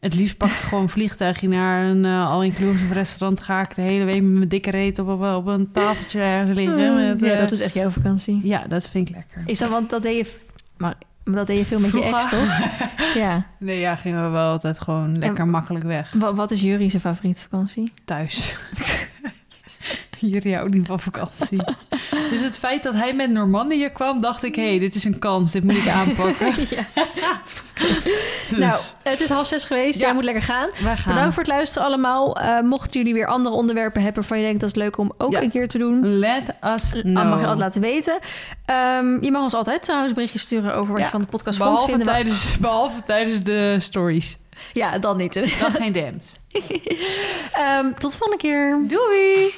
Het liefst pak ik gewoon een vliegtuigje naar een eh, all-inclusive restaurant. Ga ik de hele week met mijn dikke reet op, op, op een tafeltje ergens liggen. Met, ja, eh, dat is echt jouw vakantie. ja, dat vind ik lekker. Is dat, want dat deed je... Maar maar dat deed je veel met je ex, toch? ja. Nee, ja, gingen we wel altijd gewoon lekker makkelijk weg. Wa- Wat is zijn favoriete vakantie? Thuis. Jullie houden niet van vakantie. dus het feit dat hij met Normandië kwam, dacht ik... hé, hey, dit is een kans, dit moet ik aanpakken. ja. Dus, Nou, het is half zes geweest. Ja. Jij moet lekker gaan. Bedankt voor het luisteren allemaal. Eh, mochten jullie weer andere onderwerpen hebben waarvan je denkt dat is leuk om ook Ja. een keer te doen... Let us Ah, know. mag je altijd laten weten. Ehm, je mag ons altijd trouwens berichtjes sturen over wat je van de podcast vond. Behalve tijdens, behalve tijdens de stories. Ja, dan niet. Dan geen DM's. Ehm, tot de volgende keer. Doei!